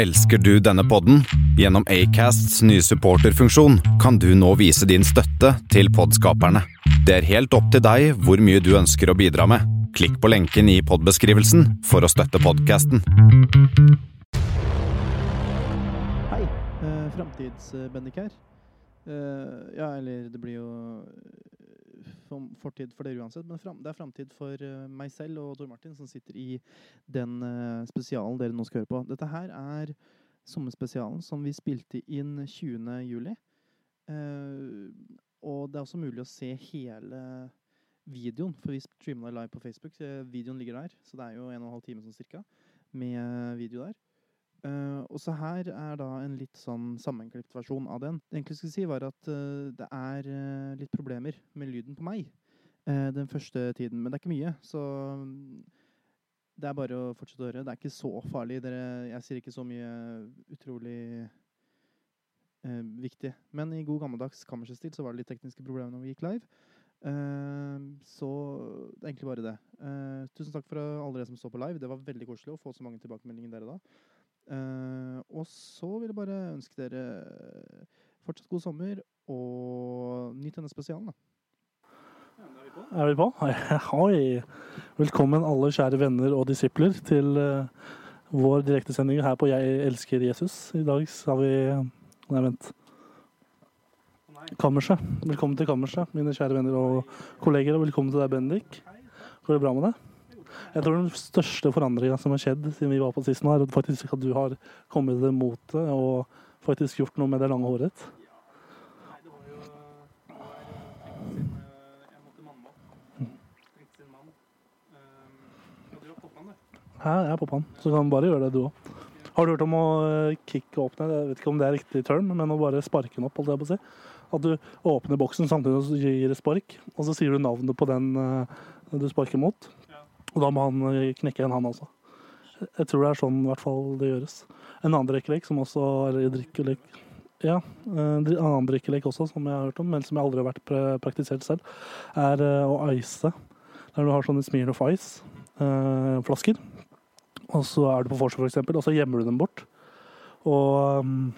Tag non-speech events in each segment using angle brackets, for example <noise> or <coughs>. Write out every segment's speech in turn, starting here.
Elsker du denne podden? Gjennom Acasts nye supporterfunksjon kan du nå vise din støtte til podskaperne. Det er helt opp til deg hvor mye du ønsker å bidra med. Klikk på lenken i podbeskrivelsen for å støtte podkasten. Hei, Eh, Framtids-Bendik her. Eh, ja, eller det blir jo fortid for dere uansett, men det er framtid for eh, meg selv og Tor Martin, som sitter i den eh, spesialen dere nå skal høre på. Dette her er sommerspesialen som vi spilte inn 20. juli. Eh, og det er også mulig å se hele videoen, for vi streamer live på Facebook. videoen ligger der, så det er jo en og en halv time sånn cirka, med video der. Eh, og så her er da en litt sånn sammenklipt versjon av den. Det egentlig skulle si, var at uh, det er uh, litt problemer med lyden på meg den første tiden. Men det er ikke mye, så um, det er bare å fortsette å høre. Det er ikke så farlig. Dere, jeg sier ikke så mye utrolig viktig. Men i god gammeldags kammerstil så var det litt tekniske problemer når vi gikk live. Så det er egentlig bare det. Tusen takk for alle dere som så på live. Det var veldig koselig å få så mange tilbakemeldinger dere da. Eh, og så vil jeg bare ønske dere fortsatt god sommer, og nyt denne spesialen, da. Er vi på? Hei. Velkommen alle kjære venner og disipler til uh, vår direktesending her på Jeg elsker Jesus. I dag har vi Nei, vent. Kammerset. Velkommen til Kammerset, mine kjære venner og kolleger. Og velkommen til deg, Bendik. Går det bra med deg? Jeg tror den største forandringa som har skjedd siden vi var på sist nå, er faktisk at du har kommet mot det, og faktisk gjort noe med det lange håret. Jeg er poppan, så kan du bare gjøre det du òg. Har du hørt om å kicke opp åpne? Jeg vet ikke om det er riktig term, men å bare sparke den opp, holdt jeg på å si. At du åpner boksen samtidig som du gir spark, og så sier du navnet på den eh, du sparker mot. Og da må han eh, knekke en, han også. Jeg tror det er sånn i hvert fall det gjøres. En annen drikkelek som også Eller drikkelek Ja, eh, en annen drikkelek også, som jeg har hørt om, men som jeg aldri har vært praktisert selv, er eh, å ice. Der du har sånne smear of ice-flasker. Og så er du på vorset, eksempel, og så gjemmer du dem bort. Og um,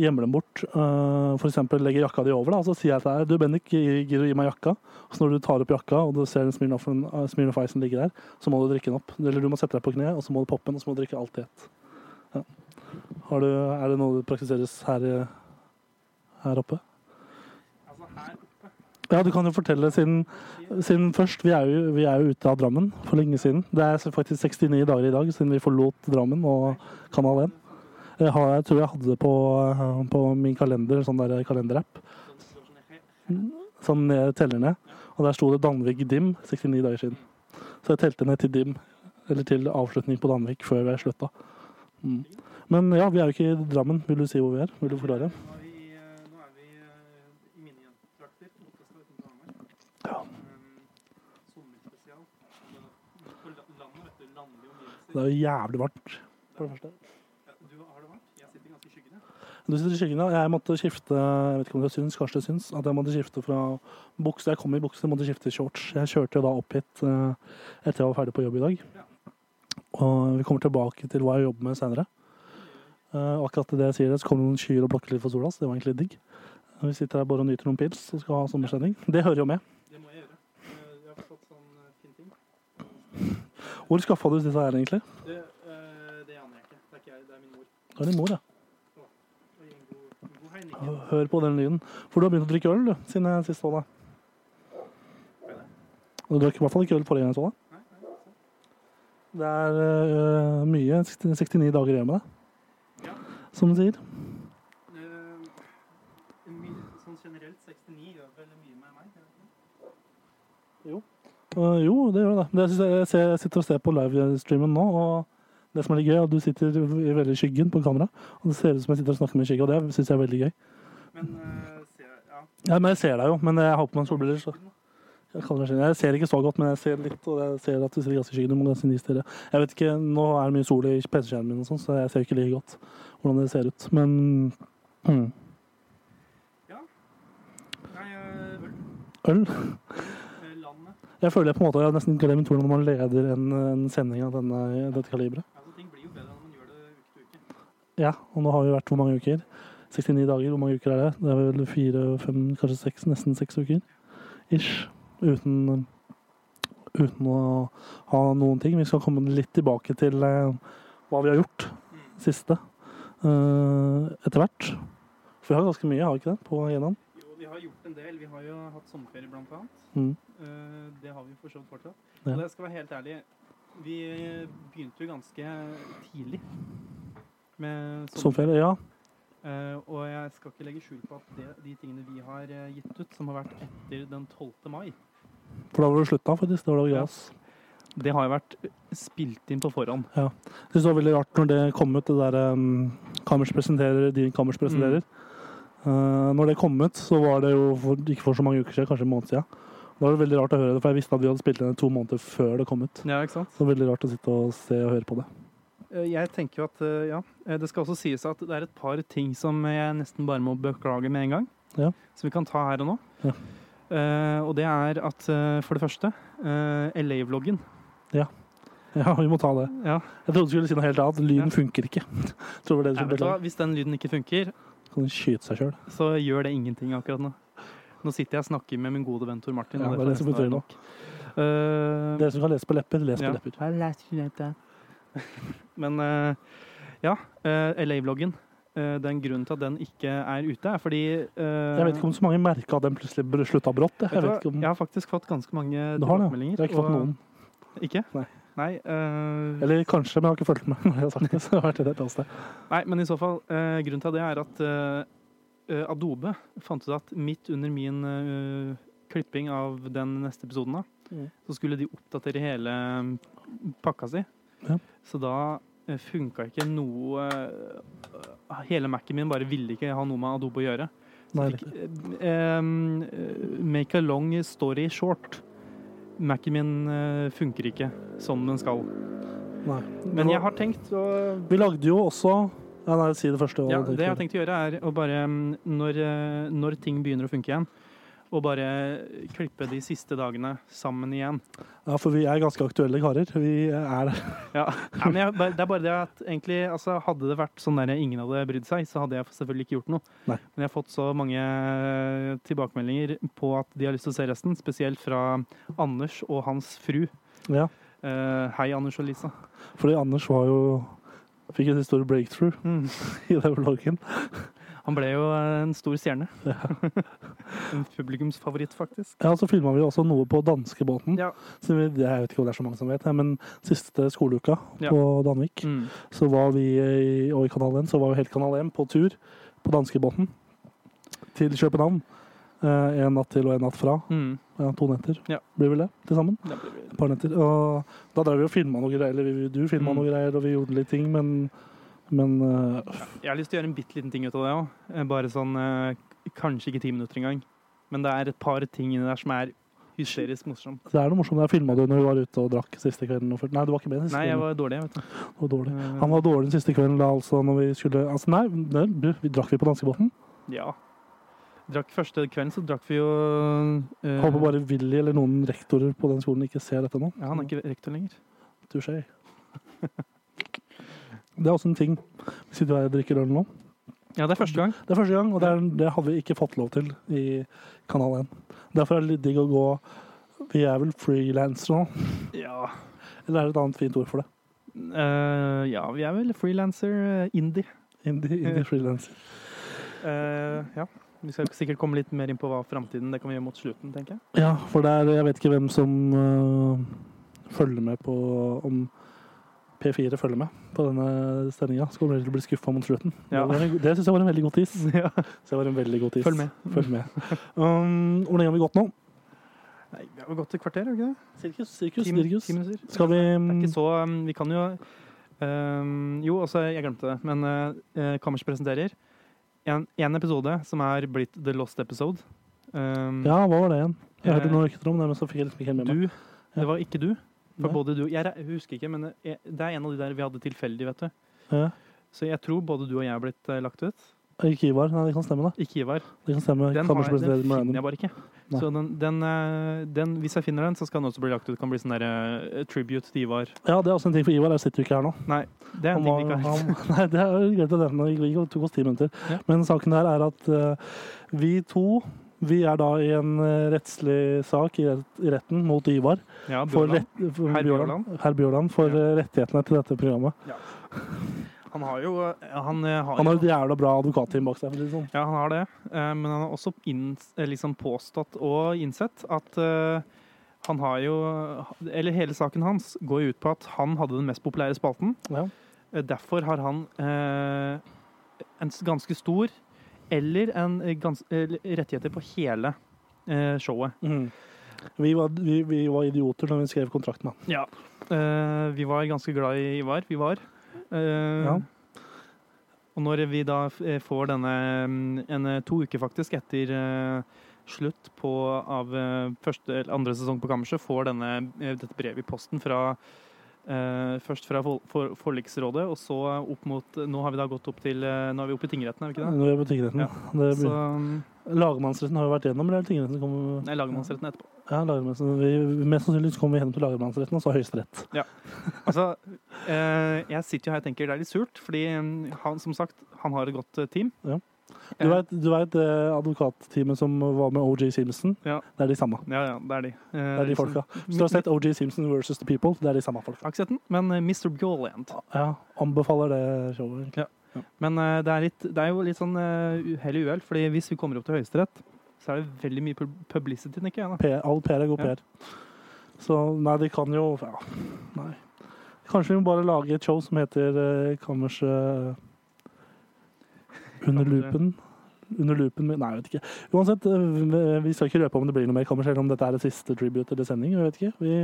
gjemmer dem bort. Uh, for eksempel legger jakka di over, da, og så sier jeg til deg Du, Bendik, gir gidder du gi meg jakka? Og så når du tar opp jakka, og du ser den uh, Icen ligger der, så må du drikke den opp. Eller du må sette deg på kne, og så må du poppe den, og så må du drikke alt i ett. Ja. Har du, er det noe det praktiseres her, her oppe? Altså, her oppe Ja, du kan jo fortelle siden, siden først. Vi er, jo, vi er jo ute av Drammen for lenge siden. Det er faktisk 69 dager i dag siden vi forlot Drammen og Kanal 1. Jeg, har, jeg tror jeg hadde det på, på min kalender, sånn der kalenderapp. Sånn ned, teller ned. Og der sto det Danvik Dim 69 dager siden. Så jeg telte ned til Dim, eller til avslutning på Danvik før vi slutta. Mm. Men ja, vi er jo ikke i Drammen. Vil du si hvor vi er? Vil du forklare? Eh, eh. Ja. Um. Det er jo jævlig varmt, for det første. Ja, du, har det varmt? Jeg sitter ganske i skyggen, jeg. Du sitter i skyggen, ja. Jeg måtte skifte jeg vet ikke om det syns, kanskje det syns, at jeg måtte skifte fra bukse. Jeg kom i bukse, måtte skifte i shorts. Jeg kjørte da opp hit eh, etter jeg var ferdig på jobb i dag. Og vi kommer tilbake til hva jeg jobber med senere. Eh, og akkurat det jeg sier, så kommer det noen skyer og blokker litt for sola, så det var egentlig digg. Vi sitter her bare og nyter noen pils og skal ha sommersending. Det hører jo med. Det må jeg gjøre. Eh, Jeg har fått sånn eh, fin ting. Hvor skaffa du disse her, egentlig? Det, eh, det aner jeg ikke. Det er ikke jeg, det er min mor. Det er din mor, ja. Og gi en god, en god hei, Nikke. Hør på den lyden. For du har begynt å drikke øl, du, siden jeg sist så deg. Du drakk i hvert fall ikke øl forrige gang jeg så deg. Det er øh, mye 69 dager igjen med deg, Ja. som du sier. Uh, Sånn generelt 69 gjør vel mye med meg. Øh, jo, det gjør det. det jeg, jeg sitter og ser på livestreamen nå, og det som er litt gøy, er at du sitter i veldig skyggen på kamera. Og det ser ut som jeg sitter og snakker med skygge, og det syns jeg er veldig gøy. Men eh, se, ja. Ja, men jeg ser deg jo, men jeg har på meg solbriller, så jeg, jeg ser ikke så godt, men jeg ser litt, og jeg ser at du sitter ganske i skyggen. Du må ganske nistere. Jeg vet ikke, nå er det mye sol i PC-skjermen min og sånn, så jeg ser ikke like godt hvordan det ser ut. Men mm, Nei, eh, øl. øl Eh, Jeg føler jeg på en måte har nesten glemt hvordan man leder en, en sending av denne, dette kaliberet. Altså, ting blir jo bedre når man gjør det uke til uke. Ja, og nå har vi vært hvor mange uker? 69 dager, hvor mange uker er det? Det er vel fire, fem, kanskje seks, nesten seks uker. Ish. Uten, uten å ha noen ting. Vi skal komme litt tilbake til eh, hva vi har gjort siste eh, etter hvert. For vi har ganske mye, har vi ikke det, på agendaen? Jo, vi har gjort en del. Vi har jo hatt sommerferie, blant annet. Mm. Eh, det har vi for så vidt fortsatt. Ja. Og jeg skal være helt ærlig, vi begynte jo ganske tidlig med Sommerferie, ja. Uh, og jeg skal ikke legge skjul på at det, de tingene vi har uh, gitt ut, som har vært etter den 12. mai, For da var det slutta, faktisk. Det var da vi Ja. det har jo vært spilt inn på forhånd. Jeg synes det var veldig rart når det kom ut, det der um, Kammers presenterer, din Kammers presenterer. Eh, når det kom ut, så var det jo for, ikke for så mange uker siden, kanskje en måned siden. Da var det veldig rart å høre det, for jeg visste at vi hadde spilt inn to måneder før det kom ut. Ja, ikke sant? Så det var veldig rart å sitte og se og høre på det. Eh, Jeg tenker jo at eh, ja, eh, det skal også sies at det er et par ting som jeg nesten bare må beklage med en gang. Ja. Som vi kan ta her og nå. Ja. Uh, og det er at uh, for det første, uh, LA-vloggen. Ja, vi må ta det. Ja, Jeg trodde du skulle si noe helt annet. Lyden funker ikke. <laughs> Tror det det du jeg vet hva. Hvis den lyden ikke funker, Kan den skyte seg sjøl? så gjør det ingenting akkurat nå. Nå sitter jeg og snakker med min gode venn Tor Martin. Ja, det er det som betyr nok. Eh, Dere som kan lese på lepper, les på Ja. lepper. <laughs> Men eh, ja, eh, LA-vloggen. eh, den grunnen til at den ikke er ute, er fordi Jeg vet ikke om så mange merka at den plutselig slutta brått. Jeg, ikke om Jeg har faktisk fått ganske mange tilbakemeldinger. Jeg har ikke fått noen. Ikke? Nei. Nei, eh, Eller kanskje, men jeg har ikke fulgt med. <laughs> når jeg har sagt det. Så det har vært et annet sted. nei, men i så fall, eh, grunnen til det er at eh, Adobe fant ut at midt under min klipping av den neste episoden, da, Mm. så skulle de oppdatere hele mm, pakka si. Ja. Så da uh, funka ikke noe eh, Hele Mac-en min bare ville ikke ha noe med Adobe å gjøre. Nei, fikk, eh, eh, make a long story short. Mac-en min eh, funker ikke som den skal. nei. Men jeg har tenkt å Vi lagde jo også ja, Nei, si det første. ja, Det jeg har tenkt å gjøre, er å bare mm, Når, eh, når ting begynner å funke igjen, og bare klippe de siste dagene sammen igjen. Ja, for vi er ganske aktuelle karer. Vi er det. Ja, ja men jeg, Det er bare det at egentlig, altså, hadde det vært sånn der ingen hadde brydd seg, så hadde jeg selvfølgelig ikke gjort noe. Nei. Men jeg har fått så mange eh, tilbakemeldinger på at de har lyst til å se resten, spesielt fra Anders og hans fru. Ja. Uh, hei, Anders og Lisa. Fordi Anders var jo Fikk en stor breakthrough <laughs> i den vloggen. Han ble jo en stor stjerne. <laughs> en publikumsfavoritt, faktisk. Ja, så filma vi også noe på danskebåten. Ja. Så vi, jeg vet ikke om det er så mange som vet, men siste skoleuka Ja. på Danvik, Mm. så var vi i, og i Kanal 1, så var jo hele Kanal 1 på tur på danskebåten til København. Eh, en natt til og en natt fra. Mm. Ja, to netter Ja. blir vel det til sammen. Vi- Et par netter. Og da drev vi og filma noe greier, eller du filma Mm. noe greier, og vi gjorde litt ting, men, men uh, Jeg har lyst til å gjøre en bitte liten ting ut av det òg. Bare sånn eh, Kanskje ikke ti minutter engang. Men det er et par ting inni der som er hysterisk morsomt. det er noe morsomt. Jeg filma det når vi var ute og drakk siste kvelden. Nei, du var ikke med siste Nei, jeg var dårlig, jeg, vet du. Var dårlig. Eh, Han var dårlig den siste kvelden da, altså, når vi skulle Altså, nei, det, vi drakk vi på danskebåten. Ja. Drakk første kvelden, så drakk vi jo uh, Håper bare Willy eller noen rektorer på den skolen ikke ser dette nå. Ja, han er ikke rektor lenger. Touché. <laughs> Det er også en ting. Vi sitter her og drikker øl nå. Ja, det er første gang. Det er første gang, og det, er, det hadde vi ikke fått lov til i Kanal 1. Derfor er det litt digg å gå Vi er vel frilansere nå? Ja. Eller er det et annet fint ord for det? Uh, ja, vi er vel frilanser, uh, indie. Indie, indie frilanser. Uh, ja. Vi skal sikkert komme litt mer inn på hva framtiden Det kan vi gjøre mot slutten, tenker jeg. Ja, for det er Jeg vet ikke hvem som uh, følger med på Om P4 følger med på denne sendinga. Så kommer dere til å bli skuffa mot slutten. Ja. Det, en- det syns jeg var en veldig god tis. <laughs> ja. Så det var en veldig god tis. Følg med. Følg med. Um, hvor lenge har vi gått nå? Nei, vi har gått et kvarter, har vi ikke det? Sirkus, sirkus, Ti- sirkus. ti. Skal vi Det er ikke så um, Vi kan jo um, Jo, altså, jeg glemte det, men uh, Kammers presenterer en, en episode som er blitt The Lost Episode. Um, Ja, hva var det igjen? Jeg hørte Eh, noen rykter om det, men så fikk jeg liksom ikke helt med meg. Du. Det var ikke du. For Nei. både du Jeg husker ikke, men jeg, det er en av de der vi hadde tilfeldig, vet du. Ja. Så jeg tror både du og jeg har blitt eh, lagt ut. Ikke Ivar. Nei, det kan stemme, da. Ikke Ivar. Det kan stemme. Den, har, den finner jeg bare ikke. Nei. Så den, den, eh, den, hvis jeg finner den, så skal den også bli lagt ut. Det kan bli sånn der eh, tribute til Ivar. Ja, det er også en ting for Ivar. Jeg sitter jo ikke her nå. Nei, det er en ting vi ikke har. han- <laughs> Nei, det er jo greit å nevne. Det tok oss ti minutter. Ja. Men saken her er at eh, vi to vi er da i en eh, rettslig sak i, retten mot Ivar. Ja, For rett, for Herr Bjørland. Herr Bjørland for Ja. eh, rettighetene til dette programmet. Han har jo eh, Han, har, Han har jo- et jævla bra advokatteam bak seg. sånn. Ja, han har det. Men han har også inn, liksom påstått og innsett at han har jo Eller hele saken hans går jo ut på at han hadde den mest populære spalten. Ja. Derfor har han eh, en ganske stor eller en eh, gans, eh, rettigheter på hele eh, showet. Mm. Vi, var, vi, vi var idioter når vi skrev kontrakten. da. Ja. Eh, vi var ganske glad i Ivar. Vi var. Eh, Ja. Og når vi da får denne mm, en, to uker faktisk etter slutt på, av første eller andre sesong på Kammerset, får denne, dette brevet i posten fra Først fra for, for, forliksrådet, og så opp mot Nå har vi da gått opp til eh, Nå er vi oppe i tingretten, er vi ikke det? Nå er vi på tingretten. Ja. Det Så blir- mm, Lagmannsretten har jo vært gjennom, eller er tingretten kommer Nei, lagmannsretten etterpå. Ja, lagmannsretten. Vi, mest sannsynlig kommer vi gjennom til lagmannsretten, og så Høyesterett. Altså, eh, jeg sitter jo her og tenker det er litt surt, fordi mm, han, som sagt, han har et godt eh, team. Ja. Eh, Du vet, du vet det advokatteamet som var med OJ Simpson? Ja. Det er de samme. Ja, ja, det er de. Eh, Det er de folka. Hvis du har sett OJ Simpson versus The People, det er de samme folka. Har ikke sett den, men eh, Mr. Bjåland. Ja, anbefaler det showet. Ja. Men uh, det, er litt, det er jo litt sånn uh, hell i uhell, fordi hvis vi kommer opp til Høyesterett, så er det veldig mye publicity, ikke jeg. da. P- All PR er god. PR. Så nei, de kan jo ja, Nei. Kanskje vi må bare lage et show som heter uh, Kammerset Under loopen? Under lupen Nei, jeg vet ikke. Uansett, eh, vi skal ikke røpe om det blir noe mer kammer, selv om dette er det siste tribute eller sending. Jeg vet ikke. Vi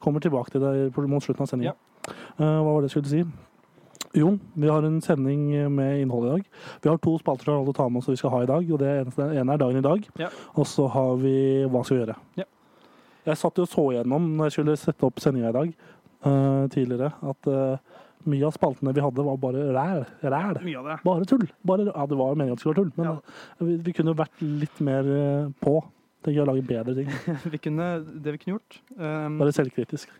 kommer tilbake til det mot slutten av sendinga. hva var det jeg skulle si? Jo, vi har en sending med innhold i dag. Vi har to spalter vi ta med oss vi skal ha i dag. og Det ene er Dagen i dag, Ja. og så har vi Hva skal vi gjøre? Ja. Jeg satt jo og så gjennom når jeg skulle sette opp sendinga i dag uh, tidligere, at eh, mye av spaltene vi hadde, var bare ræl. Ræl. Mye av det. Bare tull. Bare, ja, det var jo meningen at det skulle være tull, men Ja. vi, vi kunne vært litt mer eh, på. Tenker å lage bedre ting. <laughs> vi kunne, det vi kunne gjort um, Bare selvkritisk.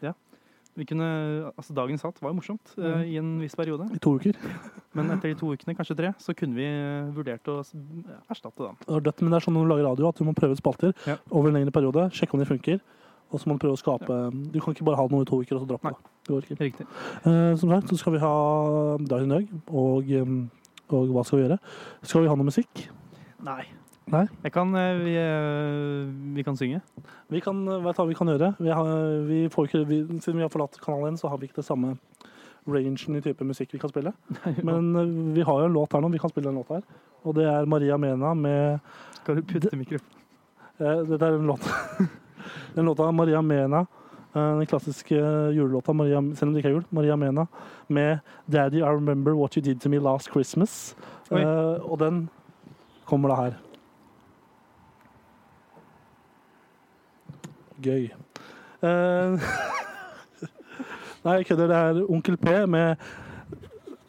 vi kunne, altså Dagen satt var jo morsomt uh, i en viss periode, I to uker. <laughs> men etter de to ukene, kanskje tre, så kunne vi eh, vurdert å erstatte den. Det er dødt, men det er sånn når du lager radio, at du må prøve spalter Ja. over en lengre periode. Sjekke om de funker. Og så må du prøve å skape Du kan ikke bare ha noe i to uker og så droppe det. Det går ikke. Riktig. Eh, som sagt så skal vi ha Dagen i dag og, og hva skal vi gjøre? Skal vi ha noe musikk? Nei. Nei? Jeg kan, eh, vi, eh, vi kan synge. Vi kan, vet hva vi kan gjøre? Vi har, vi får ikke, vi, siden vi har forlatt kanalen, så har vi ikke det samme rangen i type musikk vi kan spille. <laughs> Men eh, vi har jo en låt her nå. Vi kan spille en låt her. Og det er Maria Mena med Skal du putte mikrofonen Eh, Dette er en låt <laughs> Den låta Maria Mena eh, Den klassiske julelåta Maria, Selv om det ikke er jul Maria Mena Med Daddy, I remember what you did to me last Christmas Oi. Eh, Og den kommer da her. Gøy. Eh, <laughs> Nei, jeg kødder. Det er Onkel P med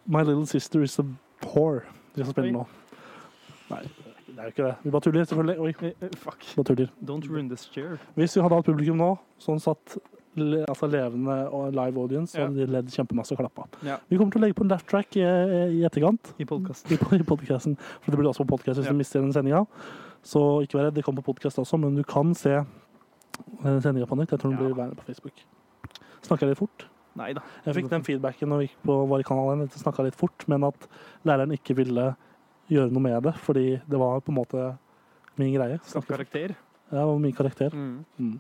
My little sister is a whore. Det skal spille spennende nå det er jo ikke det Vi bare tuller selvfølgelig Oi, Fuck. bare tuller Don't ruin this chair. hvis vi hadde hatt publikum nå, sånn satt le, altså levende og live audience, så hadde de ledd kjempemasse og klappa. Ja. Vi kommer til å legge på en laugh track i, i etterkant I podkasten. i, i podcasten. For det blir også på podcast hvis Ja. du mister den sendinga. Så ikke vær redd, det kommer på podcast også, men du kan se eh, sendinga på nytt. Jeg tror den Ja. blir værende på Facebook. Snakker jeg litt fort? Nei da. Jeg fikk den feedbacken når vi gikk på kanalen, at jeg snakka litt fort, men at læreren ikke ville gjøre noe med det, fordi det var på en måte min greie. Snapp karakter. Ja, det var min karakter. Mm. Mm.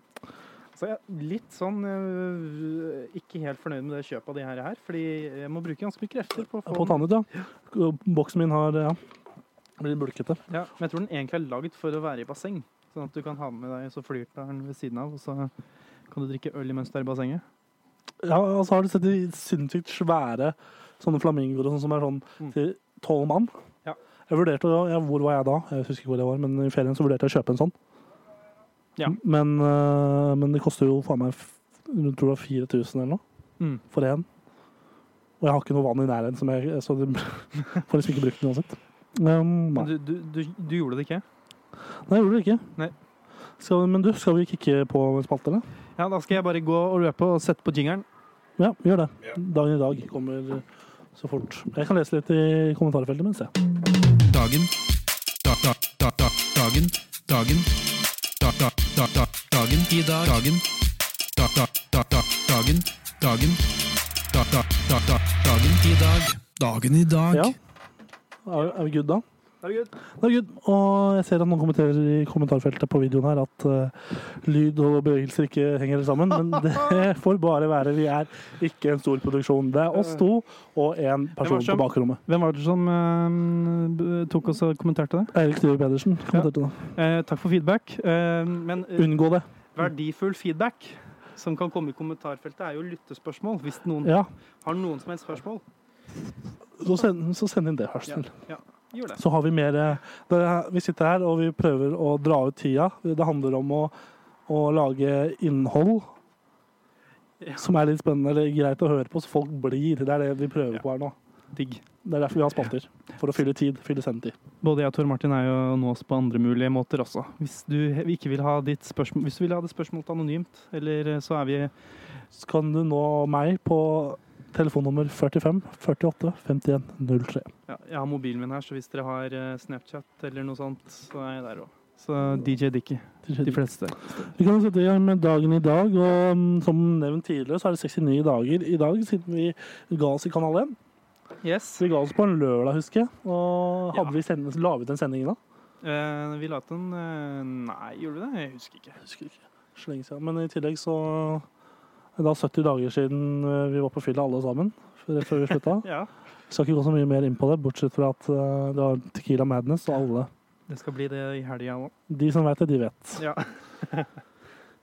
Så jeg er litt sånn øh, ikke helt fornøyd med det kjøpet av de her, her fordi jeg må bruke ganske mye krefter på å få På tannet, ja. Boksen min har ja, blitt bulkete. Ja, men jeg tror den egentlig er lagd for å være i basseng. Sånn at du kan ha den med deg så flyr den ved siden av, og så kan du drikke øl imens du er i bassenget. Ja, altså har du sett de sinnssykt svære sånne flamingoer og sånn som er sånn Mm. til tolv mann? Jeg vurderte ja, Hvor var jeg da? Jeg husker ikke hvor jeg var, men i ferien så vurderte jeg å kjøpe en sånn. Ja. Men, øh, men det koster jo faen meg rundt jeg tror det 4000 eller noe Mm. for én. Og jeg har ikke noe vann i nærheten, som jeg, så det <laughs> får liksom ikke brukt den uansett. Um, nei. Men du, du, du, du gjorde det ikke? nei, jeg gjorde det ikke. Nei. Skal, men du, skal vi kikke på spaltene? Ja, da skal jeg bare gå og røpe og sette på jingeren. Ja, gjør det. Dagen i dag kommer eh, så fort. Jeg kan lese litt i kommentarfeltet mens jeg. Dagen. Da, da, da, da, dagen. Dagen. Da, da, da, da, dagen. I dag. Dagen. Da, da, da, da, dagen. Dagen. Da, da, da, da, dagen. I dag. Dagen i dag. Ja. Er vi good da? Det good. Det good. Og jeg ser at noen kommenterer i kommentarfeltet på videoen her at uh, lyd og bevegelser ikke henger sammen, men det <laughs> får bare være. Vi er ikke en stor produksjon. Det er oss to og en person som- på bakrommet. Hvem var det som uh, tok oss og kommenterte det? Eirik Styve Pedersen kommenterte det. Uh, takk for feedback. Men Unngå det. verdifull feedback som kan komme i kommentarfeltet, er jo lyttespørsmål. Hvis noen Ja, har noen som helst spørsmål, så send, så send inn det, Hørsel. Ja, snill. Så har vi mer eh, Vi sitter her og vi prøver å dra ut tida. Det handler om å, å lage innhold Ja. som er litt spennende eller greit å høre på, så folk blir. Det er det vi prøver Ja. på her nå. Digg. Det er derfor vi har spalter. For å fylle tid. Fylle sendetid. Både jeg og Tor Martin er jo nå oss på andre mulige måter også. Hvis du ikke vil ha ditt spørsmål Hvis du vil ha det spørsmålet anonymt, eller eh, så er vi Så kan du nå meg på telefonnummer 45 48 51 03. ja, Jeg har mobilen min her, så hvis dere har eh, Snapchat eller noe sånt, så er jeg der òg. Så DJ Dickie. De fleste. Vi kan sette i gang med dagen i dag. og mm, Som nevnt tidligere, så er det 69 dager i dag siden vi ga oss i Kanal 1. Yes. Vi ga oss på en lørdag, husker jeg. Og hadde Ja. vi sendt, la vi ut den sendingen da? Eh, vi la ut en eh, Nei, gjorde vi det? Jeg husker ikke. Jeg husker ikke. Så lenge siden. Men i tillegg så Det er da 70 dager siden eh, vi var på fylla alle sammen. Rett før vi slutta. <laughs> Ja. Skal ikke gå så mye mer inn på det, bortsett fra at eh, det var Tequila Madness, og alle Det skal bli det i helga òg. De som vet det, de vet. Ja. <laughs>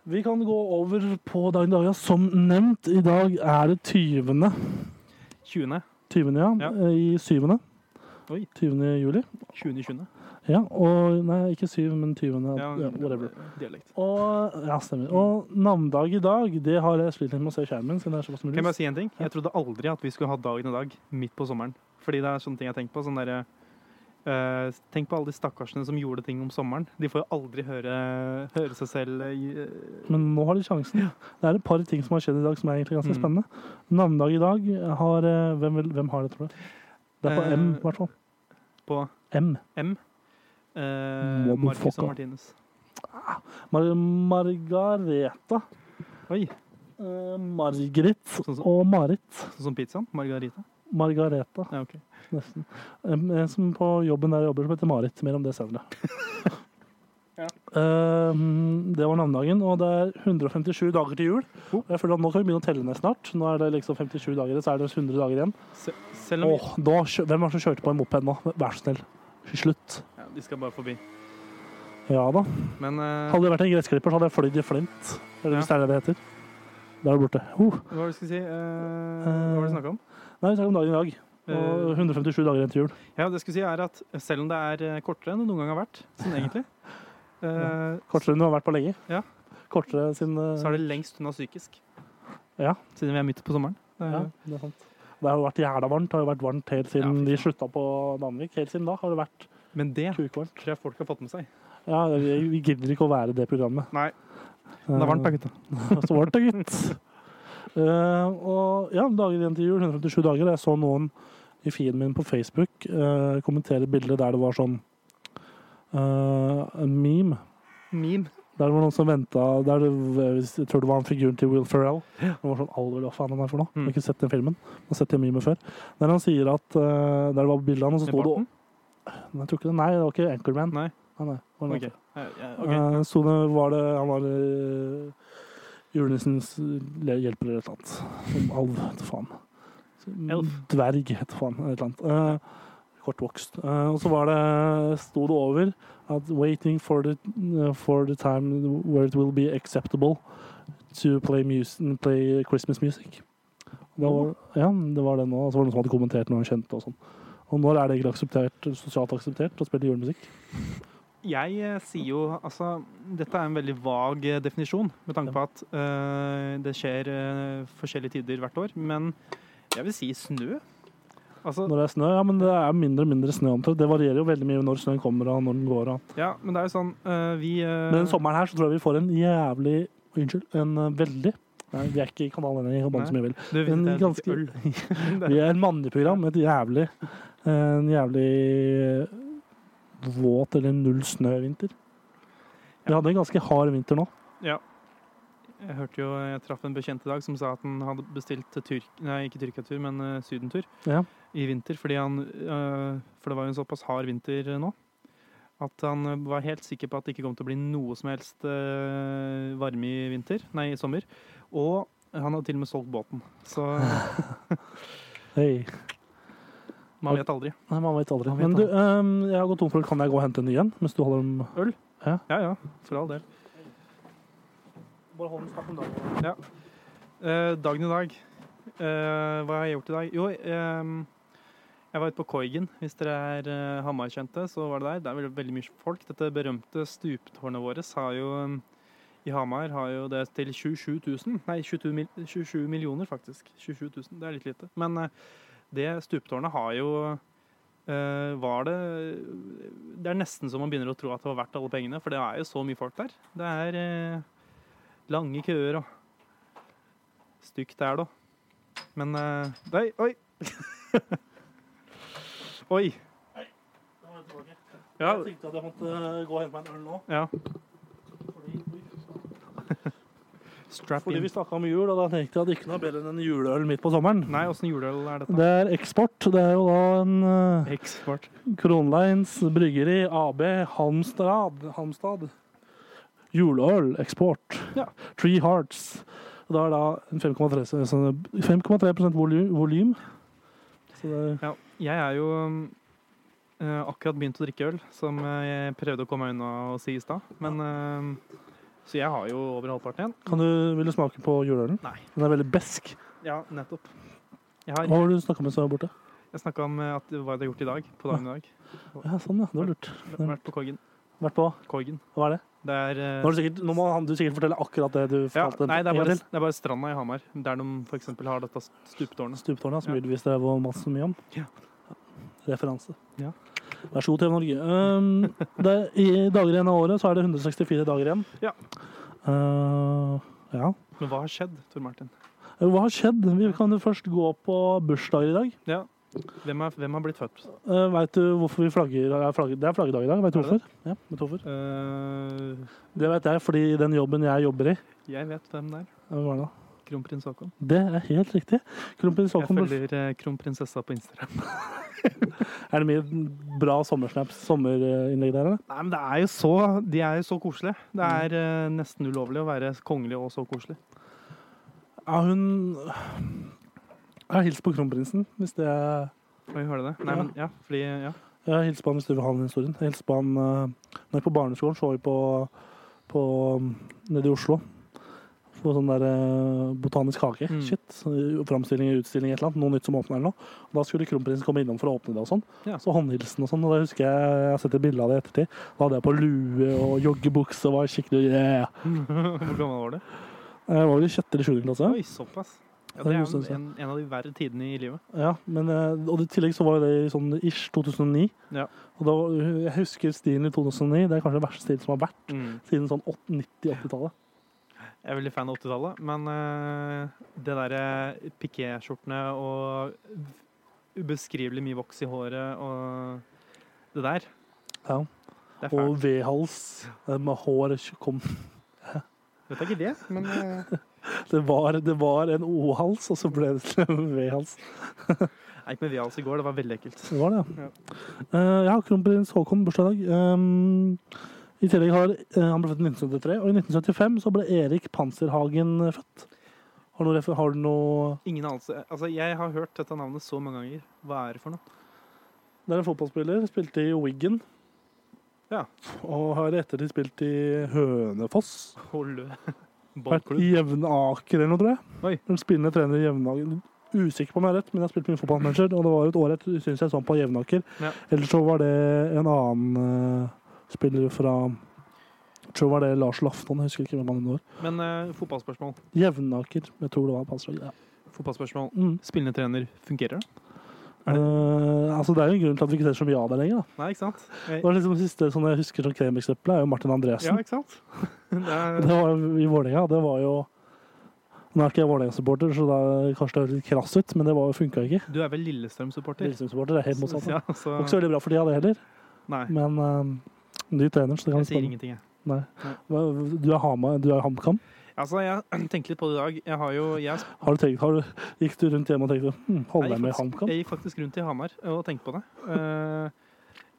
Vi kan gå over på dagen i dag. Som nevnt, i dag er det 20. 20. 20. Ja, Ja. eh, i 7. Oi. 20. juli. 20. 20. Ja, og Nei, ikke 7, men 20. Ja, Ja, whatever. Dialekt. Og, ja, stemmer. Og navndag i dag, det har jeg slitt litt med å se i skjermen. siden det er såpass Kan jeg bare si en ting? Jeg trodde aldri at vi skulle ha dagen i dag midt på sommeren. Fordi det er sånne ting jeg tenker på. Sånn derre eh, Tenk på alle de stakkarsene som gjorde ting om sommeren. De får jo aldri høre, høre seg selv eh, Men nå har de sjansen. Det er et par ting som har skjedd i dag som er egentlig ganske Mm. spennende. Navnedag i dag har eh, hvem, hvem har det, tror du? Det er på Eh, M, i hvert fall. på M. M. Eh, Marcus og Martinus. Mar Margareta. Oi, Eh, Margrit Sånn som- og Marit. sånn som pizzaen? Margarita? Margareta, Ja, okay. nesten. En en som på jobben der jeg jobber, som heter Marit. Mer om det senere. <laughs> Ja. Eh, det var navnedagen, og det er 157 dager til jul. Oh. Jeg føler at Nå kan vi begynne å telle ned snart. Nå er det liksom 57 dager, så er det 100 dager igjen. Se, vi, Åh, da, hvem var det som kjørte på en moped nå? Vær så snill. Slutt. De skal bare forbi. Ja da. Men eh, Hadde det vært en gressklipper, så hadde jeg fløyd i flint. Eller hvis det er det det heter. Da er det borte. Uh. hva var det du skulle si? Eh, hva var det du snakka om? Nei, vi snakker om dagen i dag. Og Eh, 157 dager igjen til jul. ja, det jeg skulle si er at selv om det er eh, kortere enn det noen gang har vært, sånn egentlig, eh, Kortere enn du har vært på lenge. Ja. Kortere siden eh, så er det lengst unna psykisk. Ja. Siden vi er midt på sommeren. Det er- Ja, det er sant. Det har jo vært jævla varmt. Det har jo vært varmt helt siden Ja, fy de slutta på Danvik. Helt siden da har det vært Men det kukvarmt. tror jeg folk har fått med seg. Ja, vi gidder ikke å være det programmet. Nei, det er varmt da, gutta. <laughs> Så varmt da, gutt. Uh, og ja, dager igjen til jul. 157 dager. Jeg så noen i feeden min på Facebook uh, kommentere bilder der det var sånn uh, en meme. Meme. Der det var noen som venta der det, Jeg tror det var en figuren til Will Ferrell. Ja. Det var sånn alder, hva faen han er for noe? Jeg Mm. har ikke sett den filmen. Jeg har sett den memen før. Der han sier at uh, Der det var bilde av han, og så sto det Jeg tror ikke det. Nei, det var ikke Anchorman. Nei. Nei, nei, var noe Ok. annet. Ja, ja, ok. Eh, sto det, var det Han var uh, julenissens hjelper eller et eller annet. Som alv, heter faen. Elf. Dverg, heter faen. Et eller annet. Uh, kortvokst. Uh, og så var det sto det over at 'waiting for the, eh, for the time where it will be acceptable to play, music, play Christmas music'. Det var, ja, det var det nå. Og så var det noen som hadde kommentert noe han kjente og sånn. Og når er det egentlig akseptert, sosialt akseptert å spille julemusikk? Jeg eh, sier jo altså Dette er en veldig vag eh, definisjon, med tanke på at eh, det skjer eh, forskjellige tider hvert år. Men jeg vil si snø. Altså, når det er snø. Ja, men det er mindre og mindre snø omtrent. Det varierer jo veldig mye når snøen kommer og når den går. Og. ja, men det er jo sånn eh, Vi eh, Men den sommeren her så tror jeg vi får en jævlig Unnskyld, en eh, veldig Nei, vi er ikke i kanalen ennå, Nei. som vi vil. du, en det er ganske- øl. <laughs> Vi er et manneprogram, et jævlig En jævlig våt eller null snø-vinter. Vi hadde en ganske hard vinter nå. Ja. Jeg hørte jo, jeg traff en bekjent i dag som sa at han hadde bestilt Tyrk... Nei, ikke Tyrkia-tur, men uh, sydentur Ja. i vinter. Fordi han uh, For det var jo en såpass hard vinter eh, nå. At han eh, var helt sikker på at det ikke kom til å bli noe som helst uh, varme i vinter. Nei, i sommer. Og han hadde til og med solgt båten. Så <laughs> <laughs> Hei. Man vet aldri. Nei, man vet aldri. Man vet Men du, um, jeg har gått tom for øl. Kan jeg gå og hente en ny en? Mens du holder dem Ja ja, for all del. Bare hold den snart om dagen. Eh, dagen i dag. Eh, hva har jeg gjort i dag? Jo, ehm, jeg var ute på Koigen. Hvis dere er uh, Hamar-kjente, så var det der. Det er veldig, veldig mye folk. Dette berømte stuptårnet vårt har jo um, i Hamar har jo det til 27 000. Nei, 22, mil, 27 millioner, faktisk. 27 000, det er litt lite. Men eh, det stuptårnet har jo eh, Var det Det er nesten så man begynner å tro at det var verdt alle pengene, for det er jo så mye folk der. Det er eh, lange køer og stygt der, da. Men eh, Nei, oi! <laughs> oi! Ja, Jeg tenkte at jeg måtte gå og hente meg en øl nå. ja. Fordi, Strap fordi in. vi snakka om jul, og da tenkte jeg at ikke noe bedre enn en juleøl midt på sommeren. Nei, åssen juleøl er dette? Det er eksport. Det er jo da en uh, Eksport. Kronleins Bryggeri AB Halmstad. Halmstad. Juleøl eksport. Ja. Three Hearts. Da er da 5,3 sånn- 5,3 volum. volym. Så det Ja, jeg er jo eh, akkurat begynt å drikke øl, som eh, jeg prøvde å komme meg unna å si i stad. Men eh, Så jeg har jo over halvparten igjen. Kan du, vil du smake på juleølen? Nei. Den er veldig besk. Ja, nettopp. Jeg har Hva har du snakka med som er borte? jeg snakka om eh, at, hva jeg hadde gjort i dag. På dagen i dag. Ja, sånn, ja. Det var lurt. Vært på Korgen. Vært på Korgen. Hva er det? Det er eh, Nå, du sikkert, nå må han, du sikkert fortelle akkurat det du ja, fortalte. Nei, det er, bare, det er bare stranda i Hamar, der de f.eks. har dette stuptårnet. Stuptårnet, som Ja. vi og masse mye om. Ja. Referanse. Ja. Vær så god, TV Norge. Um, det, I dager igjen av året så er det 164 dager igjen. Ja. Uh, ja. Men hva har skjedd, Tor Martin? Hva har skjedd? Vi kan jo først gå på bursdager i dag. Ja. Hvem, er, hvem har blitt født? Uh, Veit du hvorfor vi flagger? er flagg- Det er flaggdag i dag. Vet du Er det hvorfor? Ja, vet hvorfor? Uh... Det vet jeg fordi den jobben jeg jobber i jeg vet hvem det er. Hvem er det da? Kronprins Haakon. Det er helt riktig. Kronprins Jeg følger eh, kronprinsessa på Instagram. <laughs> Er det mye bra sommersnaps, sommerinnlegg der, eller? Nei, men det er jo så, De er jo så koselige. Det er eh, nesten ulovlig å være kongelig og så koselig. Ja, hun Jeg har hilst på kronprinsen, hvis det er Oi, hører du det? Nei, Ja. men ja, fordi ja. Jeg har hilst på han hvis du vil ha den historien. Jeg hilste på han uh, når jeg på barneskolen, så var vi på, på nede i Oslo. På sånn der eh, botanisk hage. Mm. Shit. Framstilling, utstilling, et eller annet. Noe nytt som åpner eller noe. Og da skulle kronprinsen komme innom for å åpne det og sånn. Ja. Så håndhilsen og sånn. Og da husker jeg jeg har sett et bilde av det i ettertid. Da hadde jeg på lue og joggebukse og var skikkelig yeah. <laughs> Hvor gammel var du? Jeg var vel i sjette eller sjuende klasse. Oi, såpass. Ja, Det er jo en, en av de verre tidene i livet. Ja, men, eh, og i tillegg så var det i sånn ish 2009. Ja. Og da, jeg husker stilen i 2009. Det er kanskje den verste stilen som har vært Mm. siden sånn 90-80-tallet. Jeg er veldig fan av 80-tallet, men uh, det derre pikéskjortene og ubeskrivelig mye voks i håret og det der Ja. Det Og. V-hals eh, med hår kom <laughs> Vet jeg ikke det, men uh... <laughs> Det var, det var en O-hals, og så ble det til en V-hals. <laughs> jeg gikk med V-hals i går. Det var veldig ekkelt. Det var det, Ja. ja. Eh, ja, kronprins Haakon bursdag i dag. Um, I tillegg har eh, han ble født i 1973, og i 1975 så ble Erik Panserhagen eh, født. Har du noe, har du noe Ingen anelse. Altså, jeg har hørt dette navnet så mange ganger. Hva er det for noe? Det er en fotballspiller. Spilte i Wiggen. Ja. Og har i ettertid spilt i Hønefoss. Holde <laughs> Vært i Jevnaker eller noe, tror jeg. Oi. En spillende trener i Jevnaker. Usikker på om jeg har rett, men jeg har spilt mye fotballmanager, og det var et år jeg syns jeg så på Jevnaker. Ja. Ellers så var det en annen eh, spiller fra Jeg tror det var det Lars Lafton, jeg husker ikke hvem han var. Men uh, fotballspørsmål. Jevnaker, jeg tror det var Panserhagen. Ja. Fotballspørsmål. Mm. Spillende trener, fungerer det? Er det- Uh, altså, det er jo en grunn til at vi ikke ser så mye av det lenger. Da. Nei, ikke sant? Jeg, Det var liksom det siste sånn jeg husker som kremeksempel, er jo Martin Andresen. ja, ikke sant? <laughs> Det er, <laughs> Det var jo i Vålerenga. Det var jo Nå er ikke jeg Vålerenga-supporter, så da kanskje det høres litt krass ut, men det funka ikke. du er vel Lillestrøm-supporter? Lillestrøm-supporter er helt motsatt. Ja, Det så, ikke så veldig bra for tida, det heller. nei, Men uh, ny trener, så det kan jeg sier ingenting, jeg. Nei. Du er Hamar, du er HamKam. Altså, jeg <clears throat> tenkte litt på det i dag. Jeg har jo jeg, Har du tenkt, har du, gikk du rundt hjemme og tenkte hm, holder jeg, jeg med HamKam? jeg gikk faktisk rundt i Hamar og tenkte på det. Uh,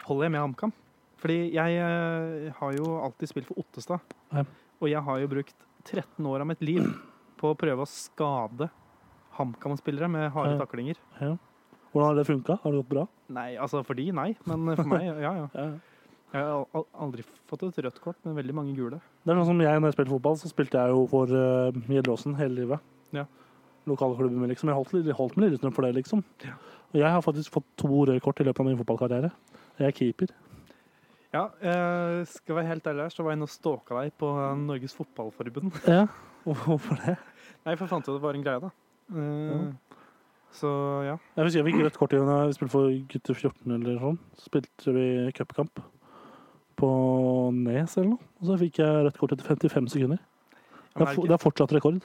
holder jeg med HamKam? Fordi jeg uh, har jo alltid spilt for Ottestad. Nei. Og jeg har jo brukt 13 år av mitt liv på å prøve å skade HamKam-spillere med harde Ja. taklinger. Hvordan har det funka? Har det gått bra? Nei, altså for de, nei. Men for meg, ja ja. <laughs> Ja. Jeg har al- al- aldri fått et rødt kort, men veldig mange gule. Det er sånn som jeg, når jeg spilte fotball, så spilte jeg jo for uh, Gjelleråsen hele livet. Ja. Lokalklubben min, liksom. Jeg holdt, holdt med Lillestrøm for det, liksom. Ja. Og jeg har faktisk fått to røde kort i løpet av min fotballkarriere. Jeg er keeper. Ja, eh, skal være helt ærlig her, så var jeg inne og stalka deg på Norges Fotballforbund. <laughs> Ja. Hvorfor det? Nei, for jeg fant jo det var en greie, da. Eh, Så ja. Jeg husker jeg fikk rødt kort i da jeg spilte for gutter 14 eller sånn. Så spilte vi cupkamp på Nes eller noe. Og så fikk jeg rødt kort etter 55 sekunder. Det er, det er fortsatt rekord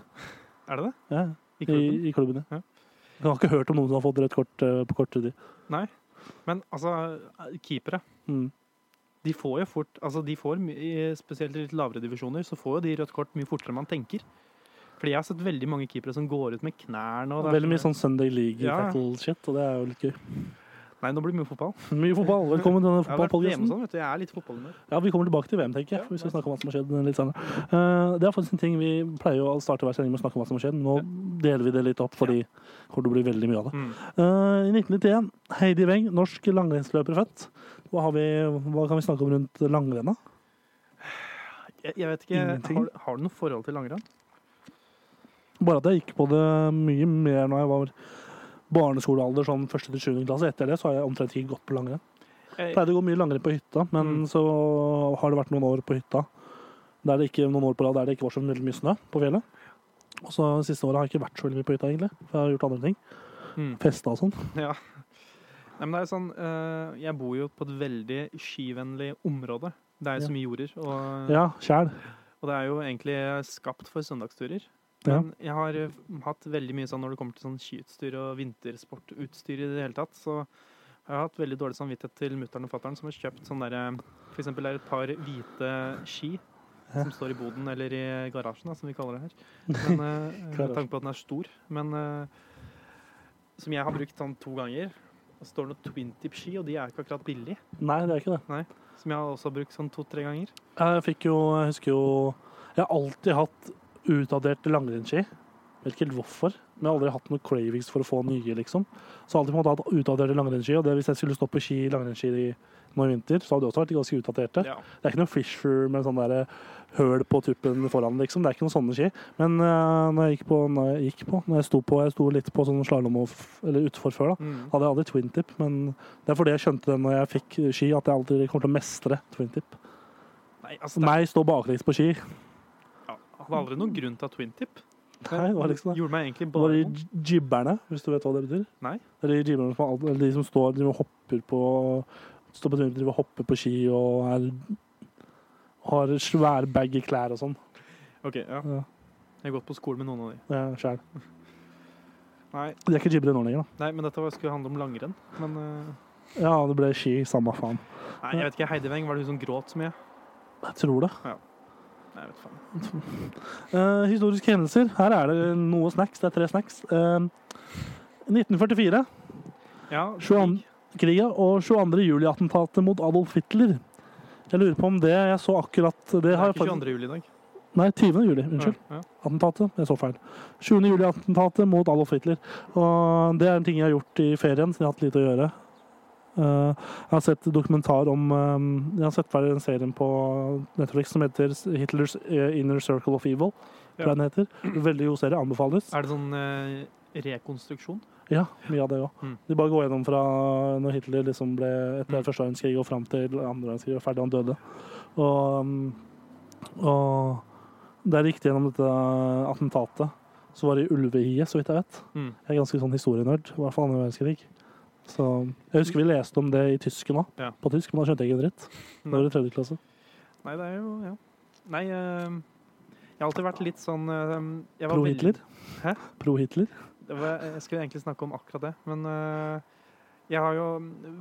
er det det? ja, I i, klubben? i klubben. Ja. Ja. Jeg har ikke hørt om noen som har fått rødt kort eh, på kort tid. Nei. Men altså, keepere Mm. de får jo fort altså de får, Spesielt i litt lavere divisjoner så får jo de rødt kort mye fortere enn man tenker. Fordi jeg har sett veldig mange keepere som går ut med knærne. Veldig mye sånn Sunday League-tackle-shit, og det er jo litt gøy. Nei, nå blir det mye fotball. <laughs> Mye fotball. Velkommen til denne fotballpodcasten. sånn. Jeg er litt fotballhumør. Ja, vi kommer tilbake til VM, tenker jeg. Ja, Vi skal snakke om hva som har skjedd litt senere. Uh, det er faktisk en ting vi pleier å starte hver sending med å snakke om hva som har skjedd. Nå deler vi det litt opp, fordi det kommer til å bli veldig mye av det. Eh, I 1991, Heidi Weng, norsk langrennsløper født. Hva, har vi, hva kan vi snakke om rundt langrenna? Jeg, jeg vet ikke, har, har du noe forhold til langrenn? Bare at jeg gikk på det mye mer når jeg var barneskolealder, sånn første til sjuende klasse. Etter det så har jeg omtrent ikke gått på langrenn. Jeg, Pleide å gå mye langrenn på hytta, men Mm. så har det vært noen år på hytta der det ikke, noen år på rad der det ikke var så veldig mye snø på fjellet. Og så de siste året har jeg ikke vært så veldig mye på hytta, egentlig. For jeg har gjort andre ting. mm. Festa og sånn. <laughs> Ja. Nei, men det er sånn, eh, jeg bor jo på et veldig skivennlig område. Det er jo så mye jorder, og, Ja, sjæl. og det er jo egentlig skapt for søndagsturer. Ja. Men jeg har eh, hatt veldig mye sånn når det kommer til sånn skiutstyr og vintersportutstyr i det hele tatt, så jeg har hatt veldig dårlig samvittighet til mutter'n og fatter'n som har kjøpt sånn derre For eksempel er det et par hvite ski Ja. som står i boden, eller i garasjen, da, som vi kaller det her. <laughs> Men, eh, med tanke på at den er stor. Men eh, som jeg har brukt sånn to ganger. Og så står det noen twin tip-ski, og de er ikke akkurat billige. Nei, det er ikke det. Som jeg har også brukt sånn to-tre ganger. Jeg fikk jo Jeg husker jo Jeg har alltid hatt utdaterte langrennsski. Vet ikke helt hvorfor, men jeg har aldri hatt noe cravings for å få nye, liksom. Så alltid måte hatt utdaterte langrennsski, og det hvis jeg skulle stå på ski langrennsski i, nå i vinter, så hadde de også vært ganske utdaterte. Ja. Det er ikke noe Fisher med sånn der høl på tuppen foran, liksom. Det er ikke noen sånne ski. Men uh, når jeg gikk på, når jeg gikk på, når jeg sto på, jeg sto litt på sånn slalåm eller utfor før, da. Mm. Hadde jeg aldri twin tip, men det er fordi jeg skjønte det når jeg fikk ski, at jeg alltid kommer til å mestre twin tip. Nei, altså, det Meg stå baklengs på ski. Ja, var aldri noen grunn til å ha twin. Nei, det var liksom det. Gjorde meg egentlig bare Det var de jibberne, hvis du vet hva det betyr. Nei. Det er de jibberne som, eller de som står driver og hopper på Står på driver og hopper på ski og er, har svære bag i klær og sånn. Ok, ja. Ja. Jeg har gått på skole med noen av de. Ja, sjæl. Nei, De er ikke jibbere nå lenger, da. nei men dette skulle handle om langrenn. Men uh... Ja, det ble ski, samme faen. nei, jeg vet ikke. Heidi Weng, var det hun som gråt så mye? Jeg tror det. Nei, jeg vet faen. Uh, <laughs> historiske hendelser. Her er det noe snacks. Det er tre snacks. Uh, 1944. Ja, krig. Kriga og 22. juli-attentatet mot Adolf Hitler. Jeg lurer på om det jeg så akkurat Det, det er ikke 22. juli i dag. Nei, 20. juli. Unnskyld. Ja, ja. Attentatet. Jeg så feil. 20. juli-attentatet mot Adolf Hitler. Og det er en ting jeg har gjort i ferien, siden jeg har hatt lite å gjøre. Eh, jeg har sett dokumentar om eh, Jeg har sett ferdig den serien på Netflix som heter Hitlers eh, Inner Circle of Evil. Ja. den heter. Veldig god serie. Anbefales. Er det sånn rekonstruksjon? Ja, mye av det òg. Mm. De bare går gjennom fra når Hitler liksom ble etter Mm. første verdenskrig og fram til andre verdenskrig og ferdig han døde. Og, og der gikk de gjennom dette attentatet. Så var det i Ulvehiet, så vidt jeg vet. Mm. Jeg er ganske sånn historienerd, i hvert fall andre verdenskrig. Så jeg husker vi leste om det i tysken òg, Ja. på tysk, men da skjønte jeg ikke en dritt. Det var i tredje klasse. Nei, det er jo Ja. Nei, eh, jeg har alltid vært litt sånn eh, jeg var Pro-Hitler. Hæ? Pro-Hitler. Det var, jeg skulle egentlig snakke om akkurat det, men eh, jeg har jo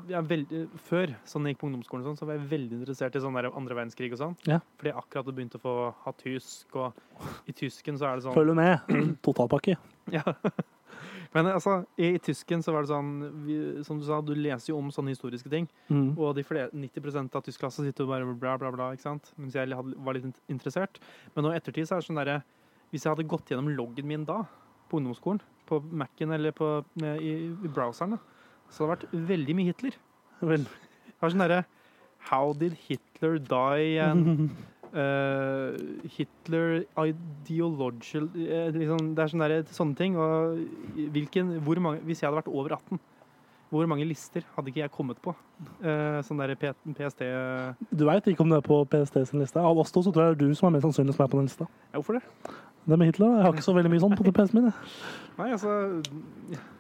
jeg er veldig, Før sånn jeg gikk på ungdomsskolen, sånn, så var jeg veldig interessert i sånn der andre verdenskrig og sånn. Ja. Fordi jeg akkurat begynte begynt å få ha tysk, og i tysken så er det sånn Følg med. Totalpakke. Ja. <laughs> Men altså, i, i tysken så var det sånn vi, Som du sa, du leser jo om sånne historiske ting. Mm. Og de flere, 90 av tyskklassen sitter jo bare bla, bla, bla. ikke sant? Mens jeg hadde, var litt interessert. Men nå i ettertid så er det sånn derre Hvis jeg hadde gått gjennom loggen min da, på ungdomsskolen, på Mac-en eller på, i, i browseren, så hadde det vært veldig mye Hitler. <laughs> Vel. Det var sånn derre How did Hitler die? And, <laughs> eh, Hitler ideological uh, liksom, Det er sånne, der, sånne ting. Hvilken, mange, hvis jeg hadde vært over 18, hvor mange lister hadde ikke jeg kommet på? Uh, sånn der P PST Du veit ikke om du er på PST sin liste. Av oss to så tror jeg det er du som er mest sannsynlig som er på den lista. Hvorfor det? Det med Hitler. Jeg har ikke så veldig mye sånn på PC-en min. Nei, altså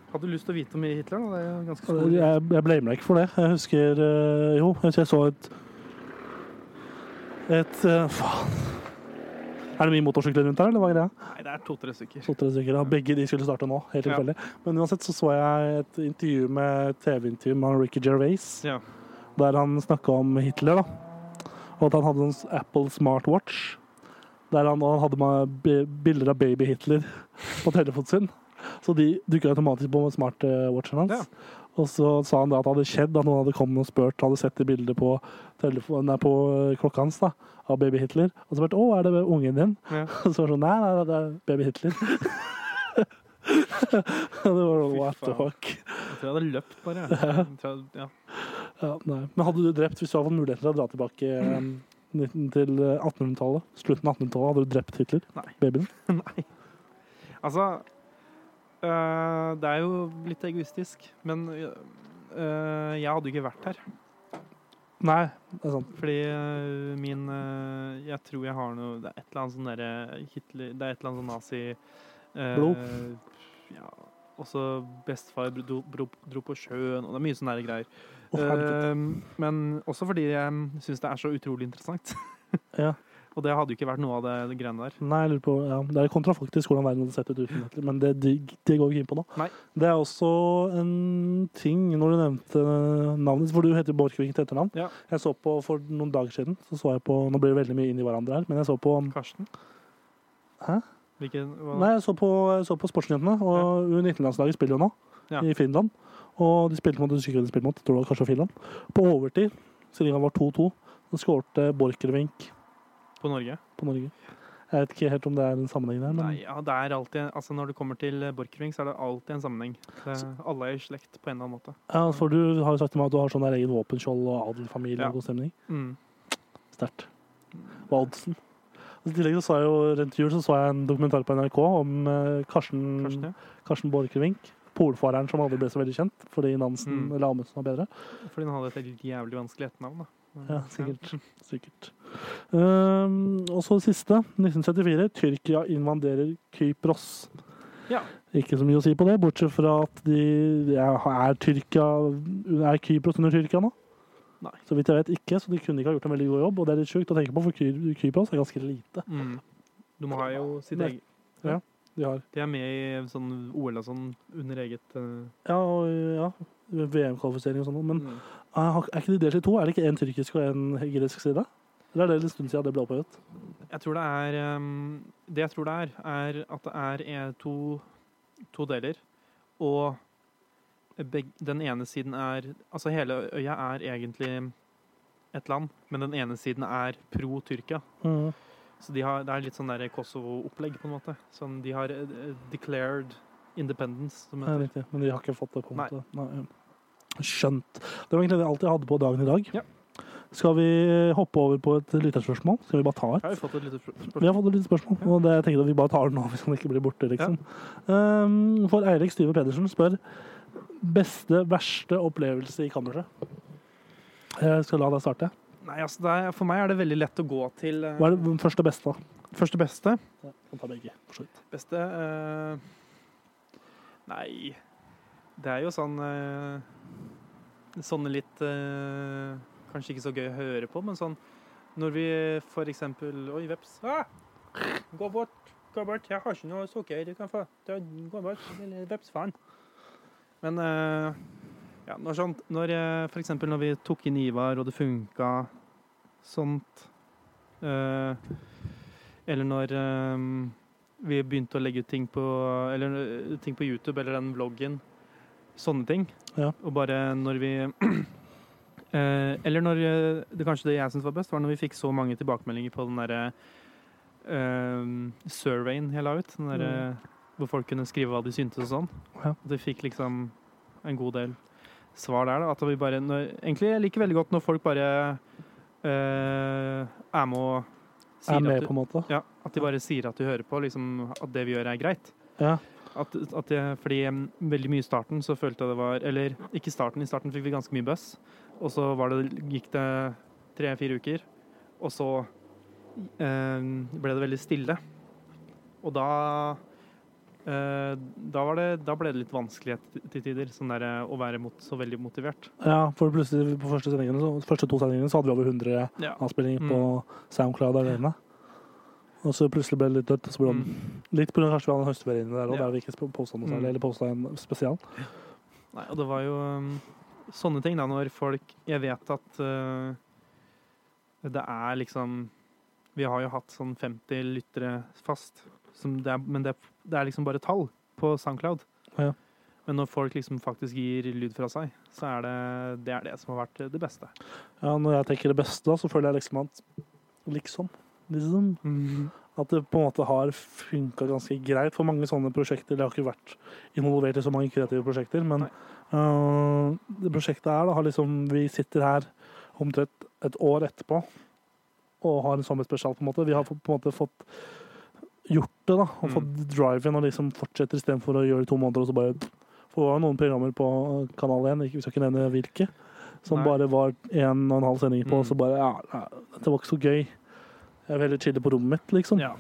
Hadde du lyst til å vite om Hitler? Da? Det er ganske stor Jeg, jeg blamer deg ikke for det. Jeg husker Jo, jeg så et Et eh, Faen. Er det mye motorsykler rundt her, eller hva er greia? Nei, det er to-tre stykker. To-tre stykker. Ja, begge de skulle starte nå, helt Ja. Men uansett så så jeg et intervju med TV-intervju med Ricky Gervais, Ja. der han snakka om Hitler, da. Og at han hadde en Apple smartwatch. Der han, han hadde med bilder av baby Hitler <laughs> på telefonen sin. Så de dukka automatisk på smartwatchen hans. Ja. Og så sa han da at det hadde skjedd, at noen hadde kommet og spurt, hadde sett det bildet på, nei, på klokka hans da, av baby Hitler. Og så spurte å, er det ungen din? Ja. <laughs> Og så var det sånn, nei, nei, det er baby Hitler. <laughs> <laughs> det var sånn, what the fuck. Jeg tror jeg hadde løpt, bare. Jeg jeg, ja. Ja, nei. Men hadde du drept, hvis du hadde fått muligheten til å dra tilbake mm. til eh, 1800-tallet, slutten av 1800-tallet, hadde du drept Hitler? Nei. Babyen? Nei. Altså øh, Det er jo litt egoistisk, men uh, jeg hadde jo ikke vært her. Nei, det er sant. Fordi uh, min Jeg tror jeg har noe Det er et eller annet sånn derre Hitler Det er et eller annet sånn nazi Blod. Ja. Også bestefar dro, dro, dro på sjøen, og det er mye sånne greier. Oh, men også fordi jeg syns det er så utrolig interessant. <laughs> Ja. Og det hadde jo ikke vært noe av det, det greiene der. Nei, jeg lurer på, ja, det er kontrafaktisk hvordan verden hadde sett ut uten Hitler, men det, det, det går vi ikke inn på nå. Nei. Det er også en ting, når du nevnte navnet, for du heter Borchgrevink til etternavn. Ja. Jeg så på, for noen dager siden, så så jeg på, nå blir det veldig mye inn i hverandre her, men jeg så på, Karsten? Hæ? Hvilken, nei, jeg så på, jeg så på Sportsnyhetene, og U19-landslaget spiller jo nå, Ja. i Finland. Og de spilte mot, de spilte mot, jeg tror det var kanskje Finland. På overtid, stillinga var 2-2, så skårte Borchgrevink På Norge? på Norge. Jeg vet ikke helt om det er en sammenheng der, men Nei, ja, det er alltid Altså Når det kommer til Borchgrevink, så er det alltid en sammenheng. Det, alle er i slekt på en eller annen måte. Ja, for du har jo sagt til meg at du har sånn der egen våpenskjold og adelfamilie Ja. og god stemning. Mm. Sterkt. Er oddsen? I tillegg så så jeg jo rundt jul så så jeg en dokumentar på NRK om eh, Karsten, Karsten, ja. Karsten Borchgrevink. Polfareren som aldri ble så veldig kjent fordi Nansen Mm. eller Amundsen var bedre. Fordi han hadde et helt jævlig vanskelig etternavn. da. Ja, sikkert. Sikkert. Um, og så det siste. 1974. Tyrkia invaderer Kypros. Ja. Ikke så mye å si på det, bortsett fra at de ja, Er Tyrkia Er Kypros under Tyrkia nå? Nei. Så vidt jeg vet ikke, så de kunne ikke ha gjort en veldig god jobb. Og det er litt sjukt å tenke på, for Kypros er ganske lite. Mm. De har jo sitt eget De har De er med i sånn OL og sånn under eget uh... Ja, og, ja VM-kvalifisering og sånn. Men mm. er ikke de delt i to? Er det ikke én tyrkisk og én gresk side? Eller er det en stund siden det ble opphevet? Jeg tror det er um, Det jeg tror det er, er at det er eh, to, to deler. Og beg, den ene siden er Altså hele øya er egentlig et land, men den ene siden er pro Tyrkia. Mm. Så de har, det er litt sånn Kosovo-opplegg, på en måte. Sånn, de har eh, declared independence, som Ja, heter. riktig. Men de har ikke fått det på en måte. Nei. Nei. Skjønt. Det var egentlig det alt jeg hadde på dagen i dag. Ja. Skal vi hoppe over på et lytterspørsmål? Skal vi bare ta et? Har jo fått et Vi har fått et lite spørsmål, og det jeg tenkte at vi bare tar det nå <laughs> hvis han ikke blir borte. liksom. Um, for Eirik Styve Pedersen spør beste, verste opplevelse i kammerset. Jeg skal la deg starte. Nei, altså, er, for meg er det veldig lett å gå til uh, Hva er den første beste? da? første beste. Ja, kan ta begge, for så vidt. Beste uh, Nei Det er jo sånn uh, sånne litt eh, Kanskje ikke så gøy å høre på, men sånn når vi for eksempel Oi, veps. Ah! Gå bort. Gå bort. Jeg har ikke noe sukker du kan få. Gå bort, lille vepsfaren. Men eh, ja, når, sånt, når eh, for eksempel når vi tok inn Ivar, og det funka sånt eh, Eller når eh, vi begynte å legge ut ting på, eller, eh, ting på YouTube eller den vloggen. Sånne ting. Ja. Og bare når vi <clears throat> eh, Eller når det kanskje det jeg syntes var best, var når vi fikk så mange tilbakemeldinger på den derre eh, surveyen jeg la ut. Den derre hvor folk kunne skrive hva de syntes og sånn. Ja. At vi fikk liksom en god del svar der. Da. At vi bare, når, egentlig jeg liker veldig godt når folk bare er med og Er med, at, på en måte. du, ja, at de bare sier at de hører på, liksom, at det vi gjør er greit. Ja. At, at jeg, fordi veldig mye i starten så følte jeg det var Eller ikke starten, i starten fikk vi ganske mye buzz. Og så var det, gikk det tre-fire uker, og så eh, ble det veldig stille. Og da eh, da, var det, da ble det litt vanskelig til, tider, sånn der, eh, å være mot, så veldig motivert. ja, for plutselig på første, så, første to sendingene så hadde vi over 100 Ja. avspillinger Mm. på SoundCloud alene. Og så plutselig ble det litt dødt. Så ble det Mm. Litt pga. kanskje vi hadde en høstferie inni der òg, Ja. der vi ikke posta noe særlig, Mm. eller posta en spesial. Nei, og det var jo um, sånne ting da, når folk Jeg vet at uh, det er liksom Vi har jo hatt sånn 50 lyttere fast, det er, men det, det er liksom bare tall på SoundCloud. Ja. Men når folk liksom faktisk gir lyd fra seg, så er det det, er det som har vært det beste. Ja, når jeg tenker det beste, da, så føler jeg liksom at Liksom. liksom At det på en måte har funka ganske greit for mange sånne prosjekter. Jeg har ikke vært involvert i så mange kreative prosjekter, men uh, det prosjektet her da, har liksom Vi sitter her omtrent et år etterpå og har en sommerspesial, på en måte. Vi har på en måte fått gjort det, da. Og Mm. fått drive-in og liksom fortsetter istedenfor å gjøre det i to måneder og så bare For det var jo noen programmer på Kanal 1, vi skal ikke nevne hvilke, som Nei. bare var en og en halv sending på, og Mm. så bare Ja, ja, dette var ikke så gøy. Jeg vil heller chille på rommet mitt, liksom. Ja.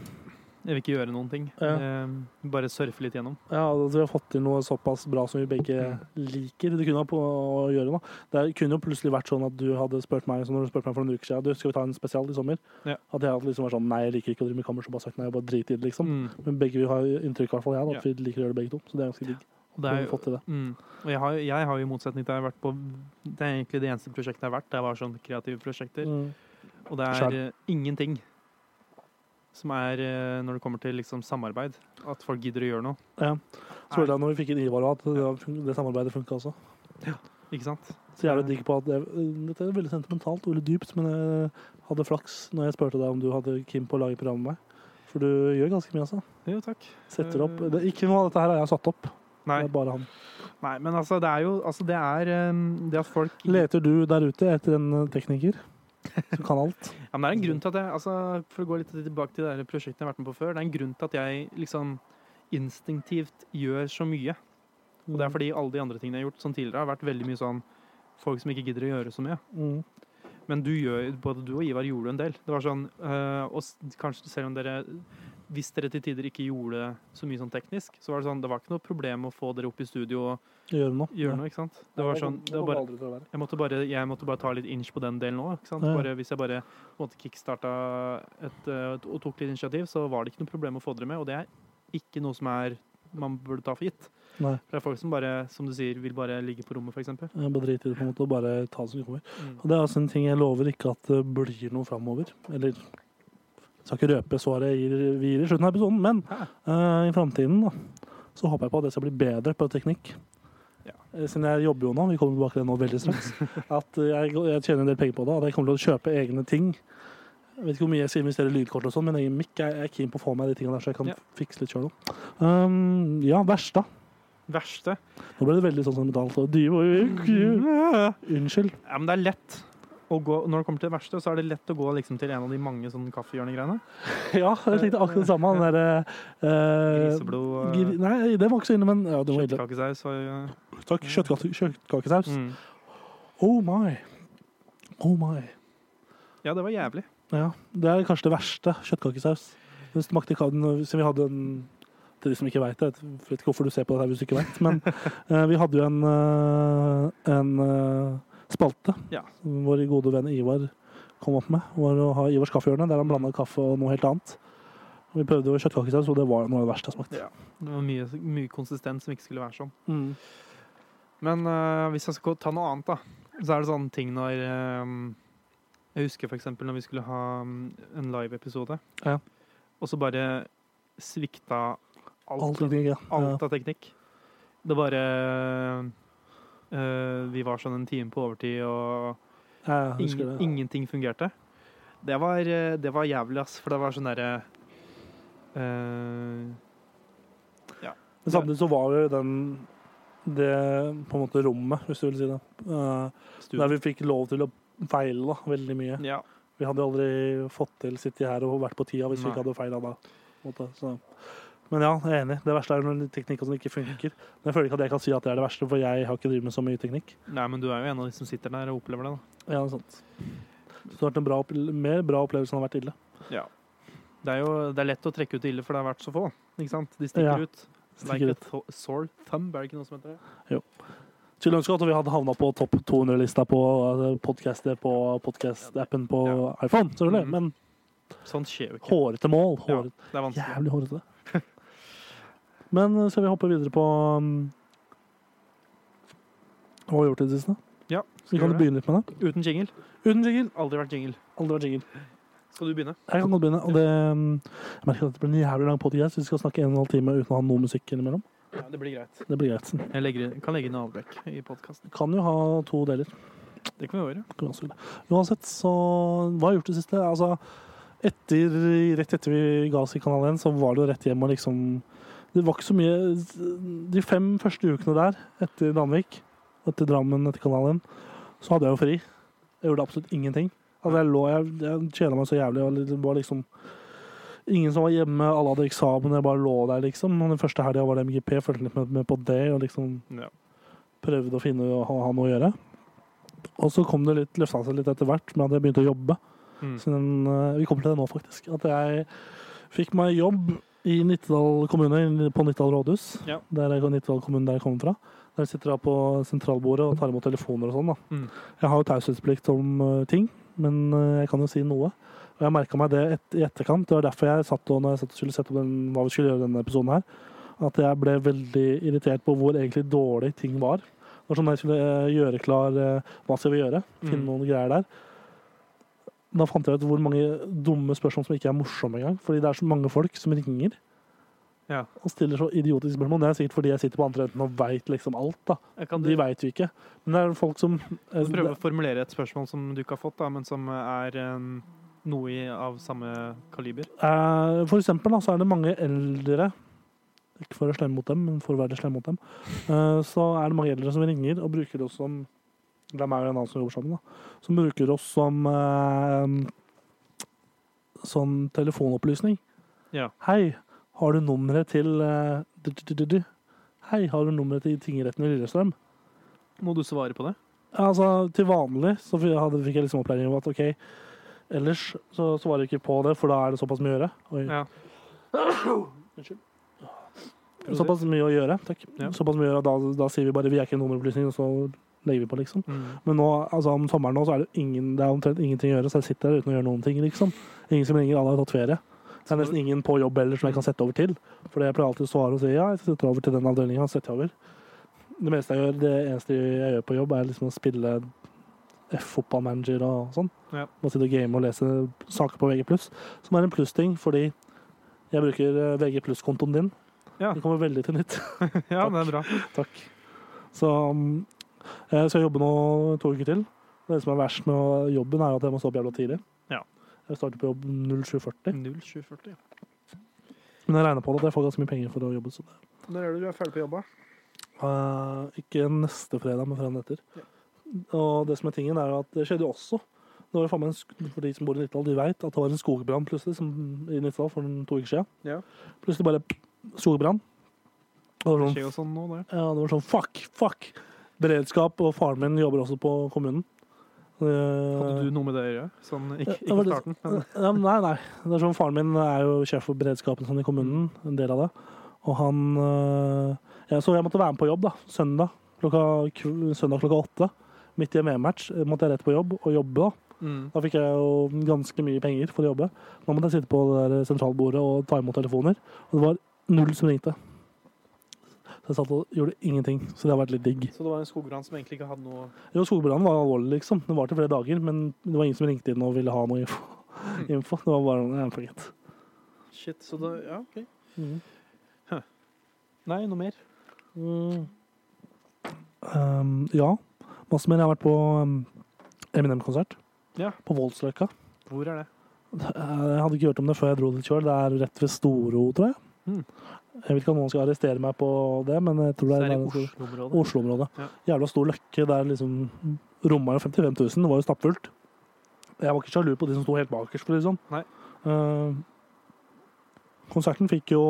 Jeg vil ikke gjøre noen ting. Ja. Eh, bare surfe litt gjennom. Ja, altså, Vi har fått til noe såpass bra som vi begge liker. Det kunne ha på å gjøre da. Det kunne jo plutselig vært sånn at du hadde spurt meg når du spurte meg for noen uker siden, du, skal vi ta en spesial i sommer? Ja. At jeg hadde liksom vært sånn nei, jeg liker ikke å drive med kammers, og bare sagt nei, jeg bare drit i det, liksom. Mm. Men begge vi har inntrykk, i hvert fall jeg, da, at vi liker å gjøre det begge to. Så det er ganske digg. Og jo. Mm. Jeg har, jeg har jo i motsetning til jeg har vært på Det er egentlig det eneste prosjektet jeg har vært. Det var sånn kreative prosjekter. Mm. Og det er eh, ingenting som er eh, når det kommer til liksom samarbeid. At folk gidder å gjøre noe. Ja. Så følte jeg når vi fikk inn Ivar at det, det samarbeidet funka også. Ikke sant? Så jævlig digg på at det, Dette er veldig sentimentalt og veldig dypt, men jeg hadde flaks når jeg spurte deg om du hadde Kim på å lage program med meg. For du gjør ganske mye, altså. Jo, takk. Setter opp Eh. det, Ikke noe av dette her har jeg satt opp. Nei, Det er bare han. nei men altså, det er jo altså, det er eh, det at folk Leter du der ute etter en eh, tekniker som kan alt? Ja, men det er en grunn til at jeg altså, For å gå litt tilbake til det der prosjektet jeg har vært med på før. Det er en grunn til at jeg liksom instinktivt gjør så mye. Og det er fordi alle de andre tingene jeg har gjort sånn tidligere, har vært veldig mye sånn folk som ikke gidder å gjøre så mye. Mm. Men du gjør, både du og Ivar gjorde en del. Det var sånn, øh, og kanskje selv om dere Hvis dere til tider ikke gjorde så mye sånn teknisk, så var det sånn Det var ikke noe problem å få dere opp i studio og Gjøre noe. Gjør noe, ikke sant? Det var sånn det var bare, jeg, måtte bare, jeg måtte bare ta litt inch på den delen òg. Bare, hvis jeg bare måte kickstarta et, og tok litt initiativ, så var det ikke noe problem å få dere med. Og det er ikke noe som er man burde ta for gitt. Nei. For det er folk som bare, som du sier, vil bare ligge på rommet, f.eks. Jeg bare driter i det på en måte og bare ta det som kommer. Mm. Og det er altså en ting jeg lover ikke at det blir noe framover. Eller skal ikke røpe svaret jeg gir, vi gir i slutten av episoden, men eh, i framtiden så håper jeg på at det skal bli bedre på teknikk. Ja. Eh, Siden jeg jobber jo nå, vi kommer tilbake til det nå veldig straks, <laughs> at jeg, jeg tjener en del penger på det, At jeg kommer til å kjøpe egne ting. Jeg vet ikke hvor mye jeg skal investere i lydkort og sånn, men jeg, jeg er keen på å få meg de tingene der, så jeg kan Ja. fikse litt sjøl òg. Um, ja, verst, da. Verste Nå ble det veldig sånn som dyr <laughs> Unnskyld. Ja, men det er lett gå Når det kommer til det verste, så er det lett å gå liksom til en av de mange sånn kaffehjørnegreiene. <laughs> Ja, jeg tenkte akkurat det samme. Den derre eh, Griseblod, gri- Nei, det var ikke så inne, men ja, det var kjøttkakesaus ja. Takk. Kjøttkake, kjøttkakesaus. mm. Oh my. Oh my. ja, det var jævlig. Ja, det er kanskje det verste. Kjøttkakesaus. Den smakte ka- den- Siden vi hadde en til de som ikke veit det. Jeg vet ikke hvorfor du ser på det her hvis du ikke veit. Men <laughs> eh, vi hadde jo en, eh, en eh, spalte Ja. vår gode venn Ivar kom opp med. Var å ha Ivars kaffehjørne, der han blanda kaffe og noe helt annet. Vi prøvde jo kjøttkakesaus, og det var noe av det verste jeg smakte. Ja. Det var mye, mye konsistens som ikke skulle være sånn. Mm. Men uh, hvis jeg skal ta noe annet, da, så er det sånne ting når eh, Jeg husker f.eks. når vi skulle ha mm, en live-episode, Ja. og så bare svikta alt, Alt teknikk, ja. alt av teknikk. Det bare eh, Vi var sånn en time på overtid, og ja. Det. ingenting fungerte. Det var, eh, det var jævlig, ass, for det var sånn derre eh, Men samtidig så var jo den det på en måte rommet, hvis du vil si det, uh, der vi fikk lov til å feile da, veldig mye. Ja. Vi hadde aldri fått til å sitte her og vært på tida hvis vi ikke hadde feila da. måte, Så. Men ja, jeg er enig. Det verste er når teknikken som ikke funker. Men jeg føler ikke at jeg kan si at det er det verste, for jeg har ikke drevet med så mye teknikk. Nei, men du er jo en av de som sitter der og opplever det, da. Ja, det er sant. Så det har vært en bra, mer bra opplevelse enn det har vært ille. Ja. Det er jo det er lett å trekke ut ille, for det har vært så få. Ikke sant? De stikker Ja, ut. stikker like ut. a sore thumb, er det ikke noe som heter det? Jo. Skulle ønske at vi hadde havna på topp 200-lista på podcaster på podcast-appen på iPhone, selvfølgelig. Mhm. Men Sånt skjer jo ikke. hårete mål. Ja, det er vanskelig. Jævlig hårete. Men uh, skal vi hoppe videre på um, Hva har vi gjort i det siste? Ja, Vi kan begynne litt med det. Uten jingle. Uten jingle. Aldri vært jingle. Aldri vært jingle. Skal du begynne? Jeg kan godt begynne. Og det, um, jeg merker at det blir en jævlig lang podcast. Vi skal snakke en og en halv time uten å ha noe musikk innimellom. Ja, det blir greit. Det blir greit. Jeg legger, kan legge inn avbrekk i podkasten. Kan jo ha to deler. Det kan vi gjøre. Uansett, så Hva har jeg gjort det siste? Altså, etter, rett etter vi ga oss i Kanal 1, så var det jo rett hjem og liksom Det var ikke så mye De fem første ukene der, etter Danvik, etter Drammen, etter Kanalen, så hadde jeg jo fri. Jeg gjorde absolutt ingenting. Altså, jeg lå Jeg, jeg kjeda meg så jævlig. og Det var liksom Ingen som var hjemme, alle hadde eksamen, jeg bare lå der, liksom. Og den første helga var det MGP, fulgte litt med, med på det, og liksom Ja. prøvde å finne å ha, ha noe å gjøre. Og så kom det litt, løfta seg litt etter hvert med at jeg begynte å jobbe. Mm. Den, eh, vi kommer til det nå, faktisk. At jeg fikk meg jobb i Nittedal kommune, på Nittedal rådhus. Ja. Der er Nittedal kommune der jeg kommer fra. Der sitter jeg på sentralbordet og tar imot telefoner og sånn. Mm. Jeg har jo taushetsplikt om eh, ting, men eh, jeg kan jo si noe. Og jeg merka meg det et, i etterkant. Det var derfor jeg satt og når jeg satt og skulle sette opp den, hva vi skulle gjøre denne episoden her, at jeg ble veldig irritert på hvor egentlig dårlig ting var. Det var sånn når jeg skulle eh, gjøre klar hva skal vi gjøre, finne Mm. noen greier der. Da fant jeg ut hvor mange dumme spørsmål som ikke er morsomme engang. Fordi det er så mange folk som ringer Ja. og stiller så idiotiske spørsmål. Det er sikkert fordi jeg sitter på andre enden og veit liksom alt. da. Kan De veit jo ikke. Men det er folk som eh, du prøver å formulere et spørsmål som du ikke har fått, da, men som er eh, noe i, av samme kaliber. Eh, For eksempel da, så er det mange eldre Ikke for å være slem mot dem, men for å være slem mot dem. eh, Så er det mange eldre som ringer og bruker det som Det er meg og en annen som jobber sammen. da Som bruker oss som eh, sånn telefonopplysning. Ja. Hei, har du nummeret til eh? Hei, har du nummeret til tingretten i Lillestrøm? Må du svare på det? Ja, Altså, til vanlig så fikk jeg liksom opplæring om at ok, ellers så svarer jeg ikke på det, for da er det såpass mye å gjøre. Oi. Ja. <coughs> Unnskyld. Såpass mye å gjøre, takk. Ja. Såpass mye å gjøre, da, da sier vi bare vi er ikke en nummeropplysning, og så legger vi på, liksom. Mm. Men nå, altså om sommeren nå, så er det, ingen, det er omtrent ingenting å gjøre, så jeg sitter der uten å gjøre noen ting, liksom. Ingen som ringer, alle har tatt ferie. Det er nesten ingen på jobb heller som jeg kan sette over til. For jeg pleier alltid å svare og si ja, jeg setter over til den avdelingen, og setter jeg over. Det meste jeg gjør, det eneste jeg gjør på jobb, er liksom å spille F-fotballmanager og sånn. Ja. Bare sitte og game og lese saker på VG+. Som er en plussting, fordi jeg bruker eh, VG pluss-kontoen din. Ja. Det kommer veldig til nytt. <laughs> ja, det er bra. Takk. Så um, jeg skal jobbe nå to uker til. Det som er verst med jobben, er at jeg må stå opp jævla tidlig. Ja. Jeg starter på jobb 07.40. 0740. Men jeg regner på det at jeg får ganske mye penger for å jobbe. Så det. Når er det du er ferdig på jobb, da? Eh, ikke neste fredag, men fredagen etter. Og det som er tingen, er at det skjedde jo også. Det var jo faen meg en, sk- for de som bor i Nittedal, de vet at det var en skogbrann plutselig som, i Nittedal for to uker siden. Ja. Plutselig bare skogbrann. Og det var Det sånn skjer jo sånn nå, det. Ja, det var sånn fuck, fuck. Beredskap, og faren min jobber også på kommunen. Hadde du noe med det å gjøre? Sånn, ikke, ikke det- starten, men <laughs> nei, nei. Det er sånn, faren min er jo sjef for beredskapen sånn, i kommunen, en del av det. Og han øh, ja, Så jeg måtte være med på jobb da, søndag klokka, søndag klokka åtte. Midt i en VM-match eh, måtte jeg rett på jobb og jobbe. da. Mm. Da fikk jeg jo ganske mye penger for å jobbe. Nå måtte jeg sitte på det der sentralbordet og ta imot telefoner. Og det var null som ringte. Jeg satt og gjorde ingenting. Så det har vært litt digg. Så det var en skogbrann som egentlig ikke hadde noe Jo, skogbrannen var alvorlig, liksom. Det var til flere dager, men det var ingen som ringte inn og ville ha noe info. <laughs> info. Det var bare en forget. Shit. Så det Ja, OK. Mm. Nei, noe mer? Mm. Um, ja, masse mer. Jeg har vært på um, Eminem-konsert. Ja. På Voldsløkka. Hvor er det? Jeg hadde ikke hørt om det før jeg dro dit sjøl. Det er rett ved Storo, tror jeg. Mm. Jeg vet ikke om noen skal arrestere meg på det, men jeg tror det er er det der- Oslo-området. Oslo-området. Ja. Jævla stor løkke der liksom romma jo 55 000. Det var jo stappfullt. Jeg var ikke sjalu på de som sto helt bakerst, for å si det sånn. Nei. Uh, konserten fikk jo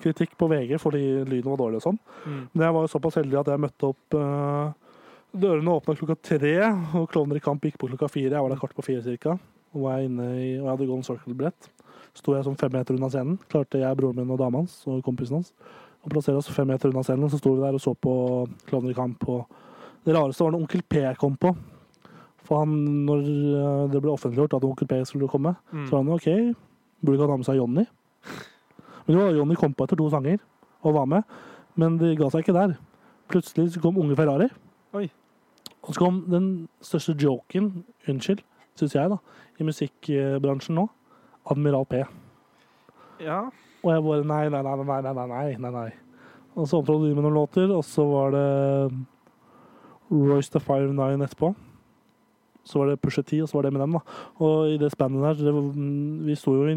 kritikk på VG fordi lyden var dårlig og sånn. Mm. Men jeg var jo såpass heldig at jeg møtte opp uh, Dørene åpna klokka tre, og Klovner i kamp gikk på klokka fire. Jeg var der kvart på fire cirka. Og, var jeg inne i, og jeg hadde Golden Circle-billett. Sto jeg sånn fem meter unna scenen. Klarte jeg, broren min og dama hans og kompisen hans å plassere oss fem meter unna scenen. Så sto vi der og så på Klovner i kamp. Og det rareste var når Onkel P kom på. For han, når eh, det ble offentliggjort at Onkel P skulle komme, Mm. så var han OK, burde ikke han ha med seg Jonny? Men jo, Jonny kom på etter to sanger og var med, men de ga seg ikke der. Plutselig så kom Unge Ferrari. Oi. Og så kom den største joken, unnskyld, syns jeg, da, i musikkbransjen nå. Admiral P. Ja. Og jeg bare nei, nei, nei, nei, nei, nei, nei, nei. Og så omtrodde de med noen låter, og så var det Royce the Five Nine etterpå. Så var det Pusha T, og så var det med dem da. Og i det spannet der, det var, mm, vi sto jo i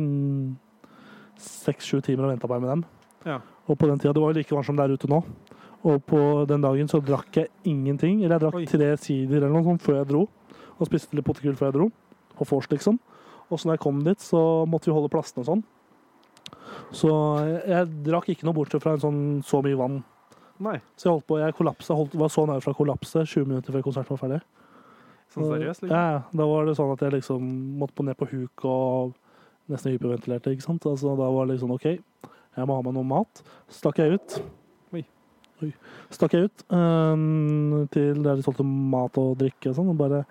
seks-sju timer og venta på Eminem. Ja. Og på den tida det var jo like varmt som det er ute nå. Og på den dagen så drakk jeg ingenting. Eller jeg drakk Oi. tre sider eller noe sånt før jeg dro. Og spiste litt potetgull før jeg dro. Og vors, liksom. Og så når jeg kom dit, så måtte vi holde plassene og sånn. Så jeg, drakk ikke noe bortsett fra en sånn så mye vann. Nei. Så jeg holdt på, jeg kollapsa, holdt, var så nær fra å kollapse 20 minutter før konserten var ferdig. Sånn seriøst, liksom? Ja, da var det sånn at jeg liksom måtte på ned på huk og nesten hyperventilerte, ikke sant. Altså, da var det liksom OK, jeg må ha med noe mat. Stakk jeg ut. Oi. Oi. Stakk jeg ut um, til der de solgte mat og drikke og sånn, og bare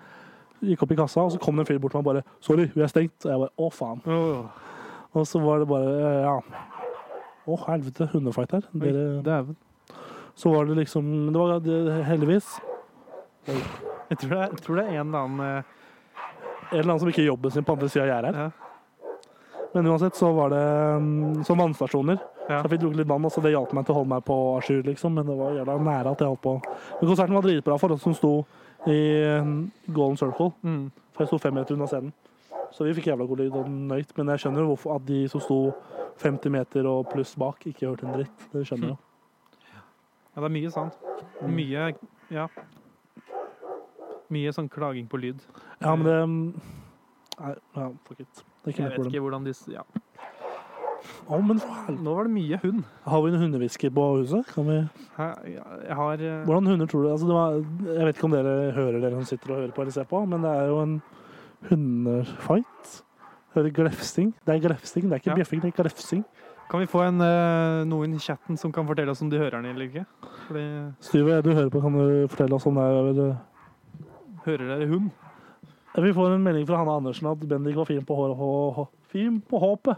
gikk opp i kassa, og så kom det en fyr bort til meg og bare 'Sorry, vi er stengt.' Og jeg bare 'Å, faen'. Oh. Og så var det bare Ja. Å, helvete, hundefight her. Dere, dæven. så var det liksom Det var det, heldigvis Jeg tror, det er, jeg tror det er en eller annen eh, en eller annen som ikke gjør jobben sin på andre sida av gjerdet her. ja. Men uansett så var det mm, som vannstasjoner. Ja. Så jeg fikk drukket litt vann, og så det hjalp meg til å holde meg på a jour, liksom. Men det var jævla nære at jeg holdt på. Men konserten var dritbra for oss som sto i mm, Golden Circle. Mm. For jeg sto fem meter unna scenen. Så vi fikk jævla god lyd og nøyt. Men jeg skjønner hvorfor at de som sto 50 meter og pluss bak, ikke hørte en dritt. Det skjønner jeg jo. ja, det er mye sant. Mye Ja. Mye sånn klaging på lyd. Ja, men det mm, Nei, ja, fuck it. Det er ikke Jeg vet ikke hvordan de Ja. Å, men. Nå var det mye hund. Har vi en hundehvisker på huset? Kan vi Jeg har eh, Hvordan hunder tror du altså det var, Jeg vet ikke om dere hører dere som sitter og hører på eller ser på, men det er jo en hundefight. Hører glefsing. Det er glefsing, det er ikke Ja. bjeffing, det er glefsing. Kan vi få en, eh, noen i chatten som kan fortelle oss om de hører den eller ikke? Fordi Styve, du hører på, kan du fortelle oss om det er eller- Hører dere hund? Vi får en melding fra Hanne Andersen at Bendik var fin på hår, hå, hå, fin på håpet.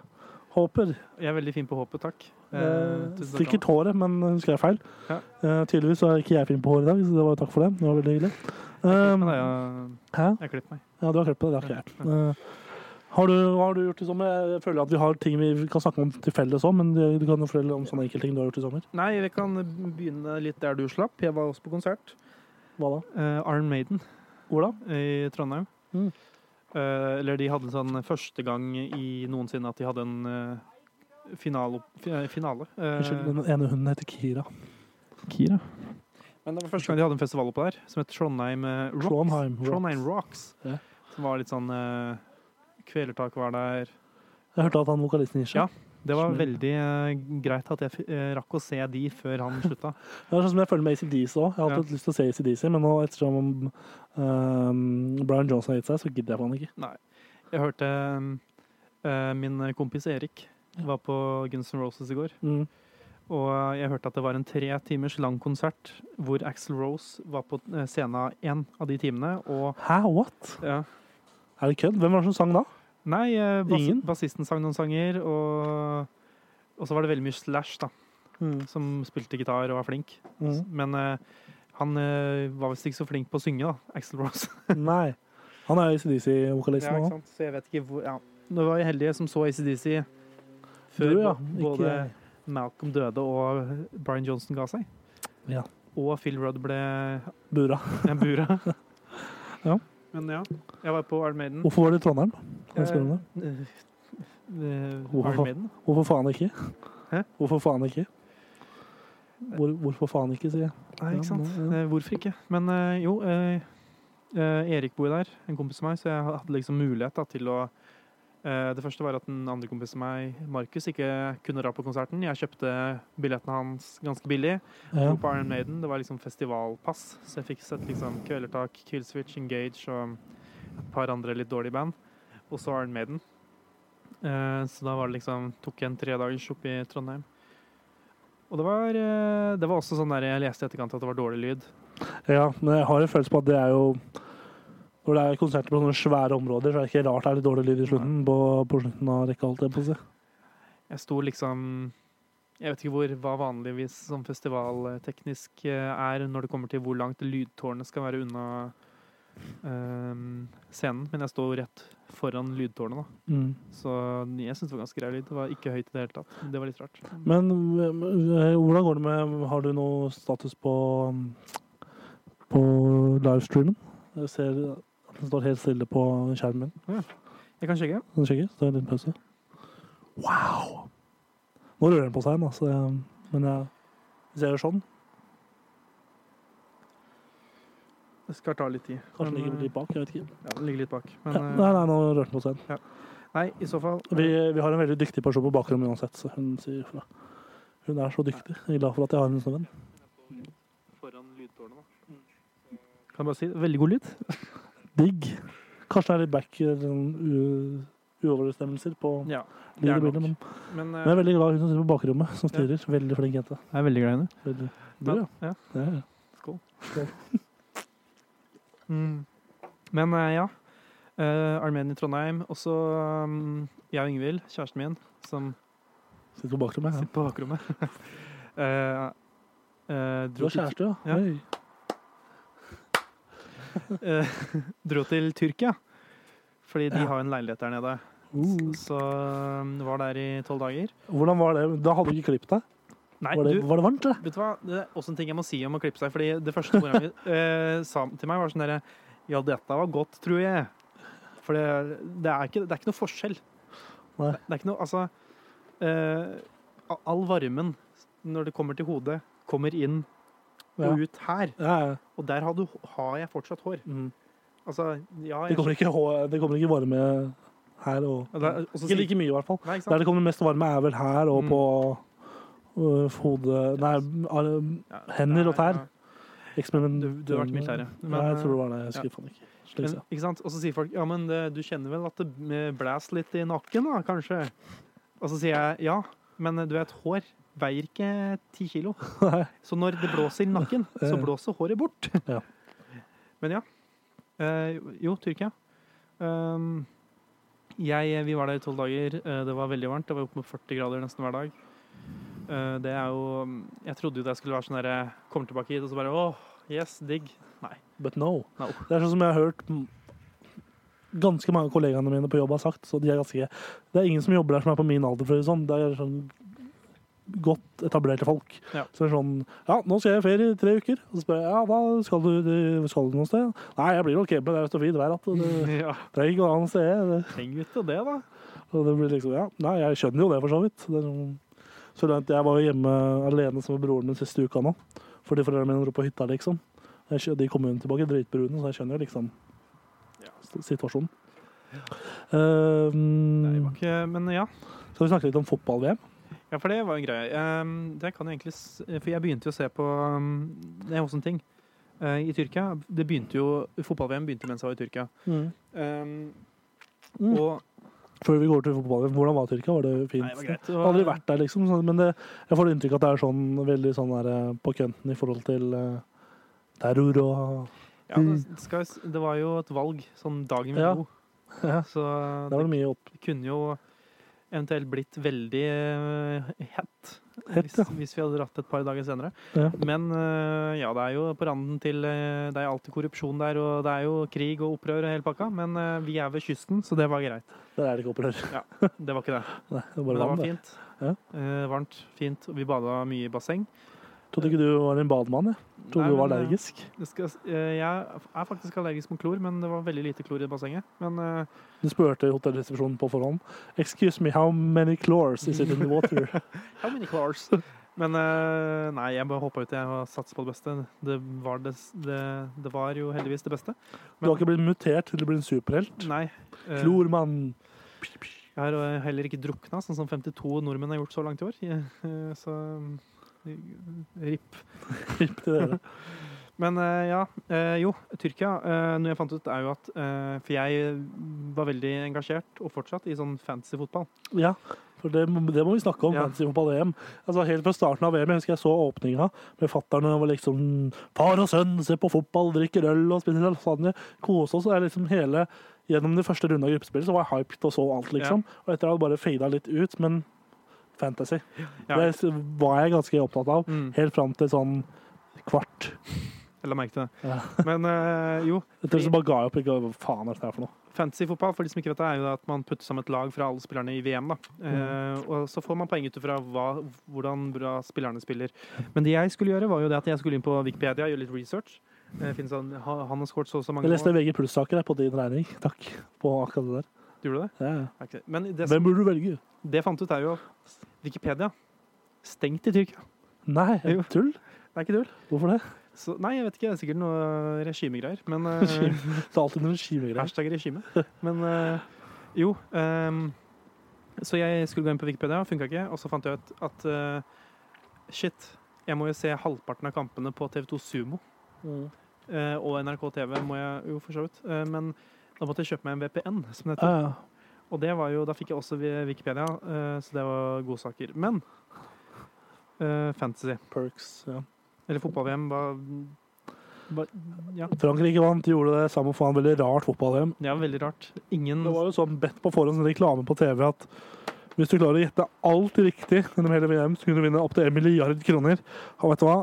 Håper. Jeg er veldig fin på håpet, takk. Eh, sikkert håret, men hun skrev feil. Ja. Eh, tydeligvis så er ikke jeg fin på håret i dag, så det var takk for det. Det var veldig hyggelig. Um, jeg, har klippet meg. Ja, du har klippet deg. Det har ikke jeg. Uh, har du, hva har du gjort i sommer? Jeg føler at vi har ting vi kan snakke om til felles òg, men du kan jo fortelle om sånne enkeltting du har gjort i sommer. Nei, vi kan begynne litt der du slapp. Jeg var også på konsert. Hva da? Uh, Iron Maiden Hvor da? i Trondheim. Mm. Eh, eller de hadde sånn første gang i noensinne at de hadde en eh, finale. fi- finale. Eh, Unnskyld, den ene hunden heter Kira. Kira. Men det var første gang de hadde en festival oppe der, som het Trondheim eh, Rocks. Trondheim Rocks. Trondheim Rocks. Ja. Som var litt sånn eh, Kvelertak var der. Jeg hørte at han vokalisten gir seg. Ja. Det var veldig eh, greit at jeg eh, rakk å se de før han <laughs> slutta. Det er sånn som jeg føler med ACDC òg. Jeg har alltid ja. lyst til å se ACDC, men nå ettersom um, Brian Johnson har gitt seg, så gidder jeg faen ikke. Nei. Jeg hørte eh, min kompis Erik var på Guns N' Roses i går. Mm. Og jeg hørte at det var en tre timers lang konsert hvor Axel Rose var på scenen én av de timene. Og Hæ, what? ja, Er det kødd? Hvem var det som sang da? Nei, eh, bas Ingen? bassisten sang noen sanger, og, og så var det veldig mye Slash, da, som spilte gitar og var flink. Mm. Men eh, han eh, var visst ikke så flink på å synge, da, Axel Rose. <laughs> Nei. Han er ACDC-vokalist Ja, ikke sant? Så jeg vet ikke hvor ja. Nå var jeg heldig som så ACDC før Du, ja. både Malcolm døde og Brian Johnson ga seg. Ja. Og Phil Rudd ble Bura. <laughs> bura. <laughs> Ja. Men ja, jeg var på Iron Maiden. Hvorfor var det i Trondheim? Kan jeg spørre om det? Eh, eh, Hvorfor? Hvorfor faen ikke? Hæ? Hvorfor faen ikke? Hvor, hvorfor faen ikke, sier jeg. Nei, ikke sant. Ja, ja. Eh, Hvorfor ikke? Men eh, jo, eh, eh, Erik bor der, en kompis av meg, så jeg hadde liksom mulighet da, til å eh, Det første var at en andre kompis som meg, Markus, ikke kunne dra på konserten. Jeg kjøpte billettene hans ganske billig. Ja. På Iron Maiden. Det var liksom festivalpass, så jeg fikk sett liksom Kvelertak, Killswitch, Engage og et par andre litt dårlige band. Og så Iron Maiden. Eh, så da var det liksom tok jeg en tredagers opp i Trondheim. Og det var, eh, det var også sånn der jeg leste i etterkant at det var dårlig lyd. ja, men jeg har en følelse på at det er jo Når det er konserter på sånne svære områder, så er det ikke rart det er litt dårlig lyd i slutten. På, på slutten av rekka, alt jeg på å si. Jeg sto liksom Jeg vet ikke hvor hva vanligvis som festivalteknisk eh, er når det kommer til hvor langt lydtårnet skal være unna um, scenen, men jeg sto rett foran lydtårnet, da. Mm. Så jeg syns det var ganske grei lyd. Det var ikke høyt i det hele tatt. Det var litt rart. Men eh, hvordan går det med Har du noe status på På livestreamen? Jeg ser den står helt stille på skjermen min. Jeg kan sjekke. Kan du sjekke? Så er det en liten pause. Wow! Nå rører den på seg, altså. men jeg, hvis jeg gjør sånn Det skal ta litt tid. Kanskje den ligger litt bak. jeg vet ikke. Ja, den ligger litt bak. Men Ja, eh, nei, nei, nå rørte den på seg. nei, i så fall Vi, vi har en veldig dyktig person på bakrommet uansett, så hun sier fra. Hun er så dyktig. Jeg er glad for at jeg har henne som venn. Foran lydtårnet, da. Kan jeg bare si det? Veldig god lyd. <laughs> Digg. Kanskje det er litt back eller sånn uoverensstemmelser på Ja, det er nok. men Men men jeg er veldig glad hun som sitter på bakrommet, som styrer. Veldig flink jente. jeg er veldig glad i henne. Veldig. Du, ja. ja. Ja, ja. Skål. <laughs> Mm. Men eh, ja. Uh, Armenia Trondheim. Og så um, jeg og Ingvild, kjæresten min, som Sitter på bakrommet. Ja. sitter på bakrommet. uh, <laughs> uh, Du har kjæreste, ja? Ja. Eh, <laughs> dro til Tyrkia. Fordi de Ja. har en leilighet der nede. Uh. Så um, var der i tolv dager. Hvordan var det? Da hadde du ikke klippet deg? Nei, Var det, du, var det varmt, eller? Vet du hva? Det er også en ting jeg må si om å klippe seg. Fordi det første mora han eh, sa til meg, var sånn derre Ja, dette var godt, tror jeg. For det, det, er, ikke, det er ikke noe forskjell. Nei. Det er ikke noe Altså eh, All varmen når det kommer til hodet, kommer inn. Og ut her. Ja, ja. Og der har, du, har jeg fortsatt hår. Mm. Altså, ja Det kommer ikke, det kommer ikke varme her og Ja, det er- og Ikke like mye, i hvert fall. Nei, Der det kommer mest varme, er vel her og Mm. på uh, hodet Nei, ar- Ja, hender og tær. eksperiment. Du- du har vært militæret. Nei, jeg tror det øh, var det. Jeg husker faen ikke. Men, ikke sant? Og så sier folk ja, men det, du kjenner vel at det blæs litt i nakken, da, kanskje? Og så sier jeg ja, men du vet, hår veier ikke ti kilo. <laughs> Så når det blåser i nakken, så blåser håret bort. <laughs> Ja. Men ja. Eh, jo, Tyrkia. Um, jeg, vi var der i tolv dager. Eh, det var veldig varmt. Det var opp mot 40 grader nesten hver dag. Eh, det er jo Jeg trodde jo det skulle være sånn derre Kommer tilbake hit, og så bare åh, yes, digg. Nei. But no. No. Det er sånn som jeg har hørt mm, ganske mange kollegaene mine på jobb har sagt. Så de er ganske Det er ingen som jobber der som er på min alder, for å si det sånn. Det er sånn godt etablerte folk. Ja. Så det er sånn Ja, nå skal jeg i ferie i tre uker. Og så spør jeg ja, hva skal du, du- skal du noe sted? Nei, jeg blir nok hjemme. Det er så fint vær at <laughs> ja, trenger ikke å annet sted. Trenger ikke det, da. og det blir liksom Ja, nei, jeg skjønner jo det, for så vidt. Sånn, så langt jeg var jo hjemme alene som med broren min siste uka nå. Fordi foreldrene mine dro på hytta, liksom. Jeg, de kom jo tilbake dritbrune, så jeg skjønner jo liksom Ja. situasjonen. situasjonen. Uh, Nei, ikke Men ja. skal vi snakke litt om fotball-VM? Ja, for det var en greie. Um, det kan jeg egentlig For jeg begynte jo å se på um, Det er også en ting. Uh, I Tyrkia Det begynte jo Fotball-VM begynte mens jeg var i Tyrkia. Um, Mm. Og Før vi går til fotball, hvordan var Tyrkia? Var det fint? Nei, det var greit. Det Jeg var- har aldri vært der, liksom. Men det, jeg får inntrykk av at det er sånn veldig sånn der, eh, på kønten i forhold til uh, terror og Ja, det, skal, det var jo et valg sånn dagen vi Ja. dro, ja, så det, var det mye opp. kunne jo eventuelt blitt veldig eh, hett hvis, ja. hvis vi hadde dratt et par dager senere. Ja. Men eh, ja, det er jo på randen til eh, Det er alltid korrupsjon der, og det er jo krig og opprør og hele pakka, men vi er ved kysten, så det var greit. Der er det ikke opprør. Ja, Det var ikke det. <laughs> Nei, det er Men det var varmt, fint. Ja. Varmt, fint. og Vi bada mye i basseng. Trodde ikke du var en bademann, jeg. Trodde Nei, du var men, eh, allergisk. Det skal, eh, jeg er faktisk allergisk mot klor, men det var veldig lite klor i bassenget. Men uh, Du spurte hotellresepsjonen på forhånd. Excuse me, how many chlors is it in the water? <laughs> How many cars? Men nei, jeg bare hoppa jeg og satsa på det beste. Det var, det, det, det var jo heldigvis det beste. Du har ikke blitt mutert til å bli en superhelt? Nei. Klormann. Jeg har heller ikke drukna, sånn som 52 nordmenn har gjort så langt i år. <laughs> Så eh, RIP. Til dere. Men eh, ja, eh, jo, Tyrkia. eh, Noe jeg fant ut, er jo at For jeg var veldig engasjert, og fortsatt, i sånn fancy fotball. Ja, for det, det må vi snakke om. Ja. fantasy fotball-EM. Altså, helt fra starten av VM, jeg husker jeg så åpninga med fatter'n og var liksom Far og sønn ser på fotball, drikker øl og spiser lasagne. Kose oss. Og liksom hele Gjennom de første rundene av gruppespillet så var jeg hyped og så alt, liksom. Og etter det hadde bare fada litt ut. Men fantasy Ja. det var jeg ganske opptatt av. Mm, Helt fram til sånn kvart. jeg la merke til det. Ja. Men eh, jo, Etter så bare ga jeg opp. Ikke, hva faen er det her for noe? fantasy fotball for de som ikke vet det, er jo at man putter sammen et lag fra alle spillerne i VM. da. Eh, og så får man poeng ut hva, hvordan bra spillerne spiller. Men det jeg skulle gjøre, var jo det at jeg skulle inn på Wikipedia og gjøre litt research. Eh, sånn, han har skåret så og så mange Jeg leste. VG pluss-saker på din regning. Takk. På akkurat det der. Du gjorde det? Ja, Okay. Men det? som, Hvem burde du velge? det fant ut, er jo Wikipedia. Stengt i Tyrkia. Nei, Jo. tull? Det er ikke tull. Hvorfor det? Så, nei, jeg vet ikke. Det er sikkert noe regimegreier. Men <laughs> eh, Det er alltid noen regimegreier. Hashtag regime. Men eh, jo Um, Så jeg skulle gå inn på Wikipedia, funka ikke. Og så fant jeg ut at uh, shit, jeg må jo se halvparten av kampene på TV2 Sumo. Mm. Uh, og NRK TV må jeg jo for så vidt. Uh, men da måtte jeg kjøpe meg en VPN, som det heter. Ja, ja. Og det var jo, da fikk jeg også Wikipedia, eh, så det var godsaker. Men uh, fantasy, Perks. Ja. eller fotball-VM, var, var Ja, Frankrike vant, gjorde det samme faen. Veldig rart fotball-VM. var veldig rart. Ingen Det var jo sånn bedt på forhånd, reklame på TV, at hvis du klarer å gjette alt riktig gjennom hele VM, så kunne du vinne opptil en milliard kroner. Og vet du hva?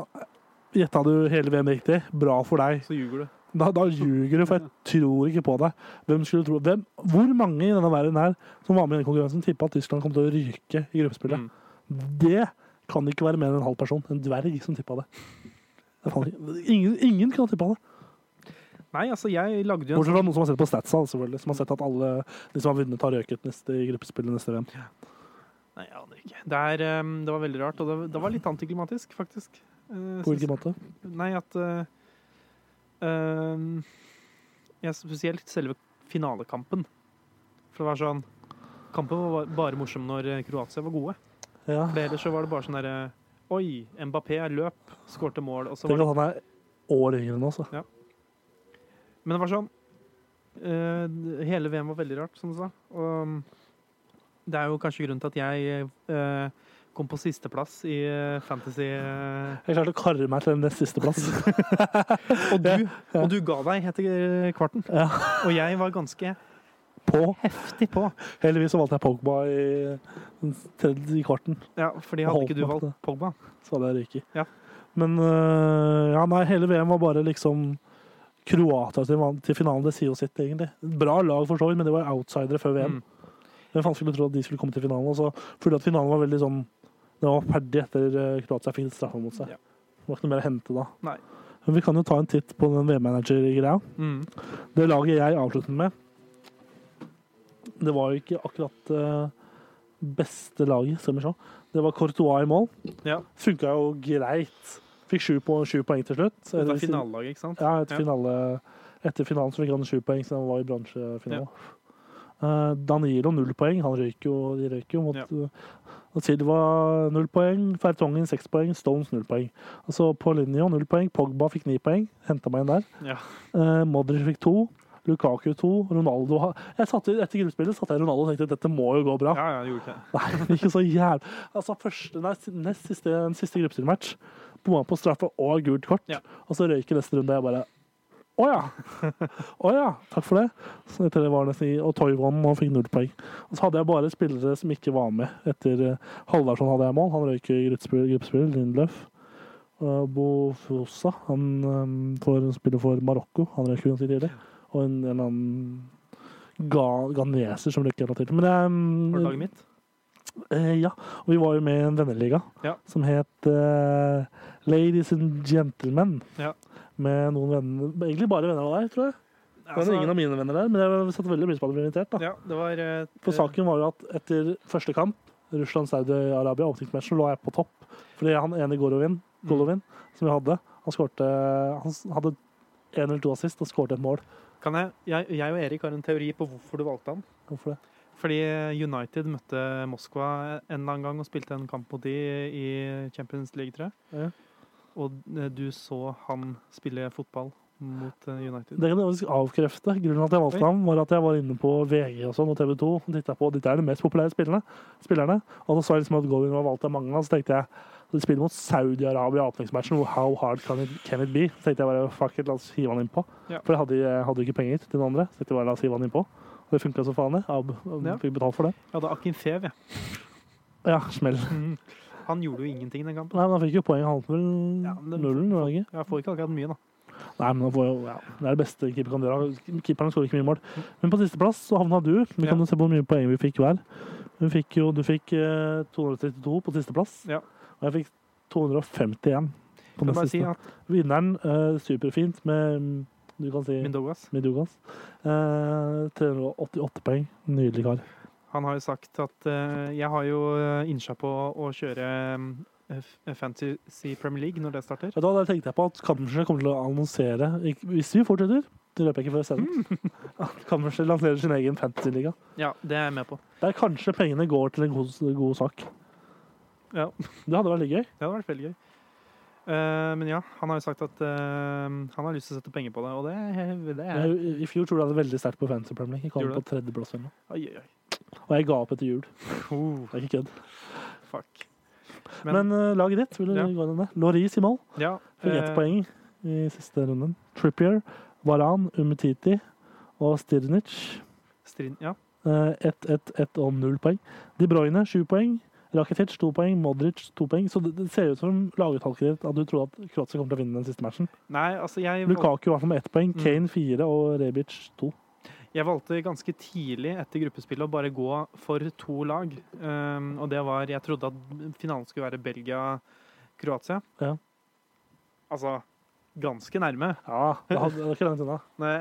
Gjetta du hele VM riktig, bra for deg. Så ljuger du. Da, da ljuger du, for jeg tror ikke på deg. Hvem skulle tro Hvem, Hvor mange i denne verden her som var med i denne konkurransen, tippa at Tyskland kom til å ryke i gruppespillet? Mm. Det kan ikke være mer enn en halv person. En dverg som tippa det. ingen, ingen kan ha tippa det. Nei, altså, jeg lagde jo en Bortsett fra noen som har sett på statsa, selvfølgelig. Som har sett at alle de som har vunnet, har røket neste, i gruppespillet neste VM. Nei, jeg aner ikke. Det, er, um, det var veldig rart, og det, det var litt antiklimatisk, faktisk. Uh, På hvilken måte? Nei, at ehm, ja, Spesielt selve finalekampen. For det var sånn Kampen var bare morsom når eh, Kroatia var gode. Ja. For ellers så var det bare sånn derre Oi, Mbappé løp, skårte mål, og så var det han er år yngre enn oss. ja. Men det var sånn uh, Hele VM var veldig rart, som du sa. Og um, det er jo kanskje grunnen til at jeg eh, kom på sisteplass i eh, Fantasy eh, Jeg klarte å karre meg til den nest siste plass. <laughs> og, du, og du ga deg etter kvarten. Ja. Og jeg var ganske På. heftig på. Heldigvis valgte jeg Pogba i, i kvarten. Ja, fordi hadde ikke du valgt Pogba. Så hadde jeg ryket. Ja. Men ja, nei, hele VM var bare liksom Kroatia til, til finalen. Det sier jo sitt, egentlig. Bra lag, for så vidt, men det var outsidere før VM. Mm. Hvem faen skulle tro at de skulle komme til finalen? Og så følte jeg at finalen var veldig sånn Den var ferdig etter øh, Kroatia fikk straffa mot seg. Ja. Det var ikke noe mer å hente da. Nei. Men vi kan jo ta en titt på den VM-manager-greia. Mm. Det laget jeg avsluttet med, det var jo ikke akkurat Det beste laget, skal vi se. Det var Courtois i mål. Ja. Funka jo greit. Fikk sju, på, sju poeng til slutt. Etter er finalelaget, ikke sant? Ja, etter, Ja. Finale, etter finalen så fikk han sju poeng, så han var i bransjefinale. Eh, Danilo null poeng. Han røyk jo, de røyk jo mot Ja. Uh, Silva null poeng. Fertongen seks poeng. Stones null poeng. Altså Paulinho null poeng. Pogba fikk ni poeng. Henta meg inn der. Ja. Eh, Modric fikk to. Lukaku 2, Ronaldo Jeg satte, Etter gruppespillet satte jeg Ronaldo og tenkte dette må jo gå bra. Ja, ja, gjorde det. Nei, ikke så jævlig. Altså, første, nei, nest siste, den siste gruppespillmatch bomma på straffe og gult kort. Ja. Og så røyker neste runde. Jeg bare Å ja! <laughs> Oh, ja, takk for det. Så etter det var nesten og Toivon og fikk null poeng. Og så hadde jeg bare spillere som ikke var med. Etter uh, Halvarsson hadde jeg mål. Han røyk i gruppespill. Lindløf. Uh, Bofosa, han um, får spille for Marokko. Han røyk ganske tidlig. Og en, en annen ga, ganeser som røyk relativt tidlig. Men det um, Var det laget mitt? Eh, ja, og vi var jo med i en venneliga Ja. som het eh, Ladies and Gentlemen. Ja. Med noen venner Egentlig bare venner av deg, tror jeg. Det var Altså, ingen av mine venner der, men jeg satte veldig pris på at ble invitert. da. ja, det var eh, For saken var jo at etter første kamp, Russland-Saudi-Arabia, åpningsmatchen, lå jeg på topp. Fordi han ene Golovin, Golovin som vi hadde, han skårte Han hadde én eller to assist og skårte et mål. Kan jeg, jeg, jeg og Erik har en teori på hvorfor du valgte han. Hvorfor det? Fordi United møtte Moskva en eller annen gang og spilte en kamp mot de i Champions League, tror jeg. Ja. Og eh, du så han spille fotball mot eh, United. Det kan jeg avkrefte. Grunnen til at jeg valgte ham, var at jeg var inne på VG og sånn, og TV 2 og titta på Dette er de mest populære spillerne. spillerne. Og da så jeg liksom at Goldwyn var valgt av mange, og så tenkte jeg de spiller mot Saudi-Arabia i åpningsmatchen. How hard can it, can it be? Så tenkte jeg bare fuck it, la oss hive han innpå. Ja. For jeg hadde, jeg hadde ikke penger til noen andre. Så tenkte jeg bare la oss hive han innpå. Og det funka så faen, jeg. Ab- Ja. Fikk betalt for det. Jeg hadde Akinfev, jeg. Ja, smell. Han gjorde jo ingenting den kampen. Nei, men han fikk jo poeng. Holdt vel Ja, det- nullen, ikke? Jeg får ikke akkurat mye, da. Nei, men han får jo, ja, Det er det beste keeper kan gjøre. Keeperen skårer ikke mye mål. Men på sisteplass så havna du. Vi kan Ja. se på hvor mye poeng vi fikk hver. Vi fikk jo, du fikk eh, 232 på sisteplass, Ja. og jeg fikk 251 på den siste. si at Vinneren eh, superfint med mm, du kan si Midogas. Midogas. Eh, 388 poeng. Nydelig kar. Han har jo sagt at uh, Jeg har jo uh, innsja på å kjøre um, Fantasy Premier League når det starter. Ja, da tenkte jeg på at Kammerset kommer til å annonsere Hvis vi fortsetter, det røper jeg ikke før jeg Mm. At Kammerset lanserer sin egen fantasyliga. Ja, det er jeg med på. Der kanskje pengene går til en god, god sak. Ja. Det hadde vært litt gøy. Det hadde vært veldig gøy. Uh, men ja, han har jo sagt at uh, han har lyst til å sette penger på det, og det, det er I fjor tror jeg det veldig sterkt på Fantasy Premier League. Jeg kom på tredjeplass eller noe. Og jeg ga opp etter jul. Oh, Det er ikke kødd. fuck. Men, eh, laget ditt, vil du Ja. gå inn med? Loris i mål. ja, Fikk ett eh, poeng i siste runden. Trippier, Varan, Umtiti og Stirnic. Strin, ja. Eh, Ett, ett, ett og null poeng. De Bruyne, sju poeng. Rakitic, to poeng. Modric, to poeng. Så det, det ser ut som lagutvalget ditt at du tror at Kroatia kommer til å vinne den siste matchen. Nei, altså jeg, Lukaku var med ett poeng. Mm. Kane fire og Rebic to. Jeg valgte ganske tidlig etter gruppespillet å bare gå for to lag. Um, og det var Jeg trodde at finalen skulle være Belgia-Kroatia. Ja. Altså ganske nærme. Ja, det var ikke langt unna. Nei,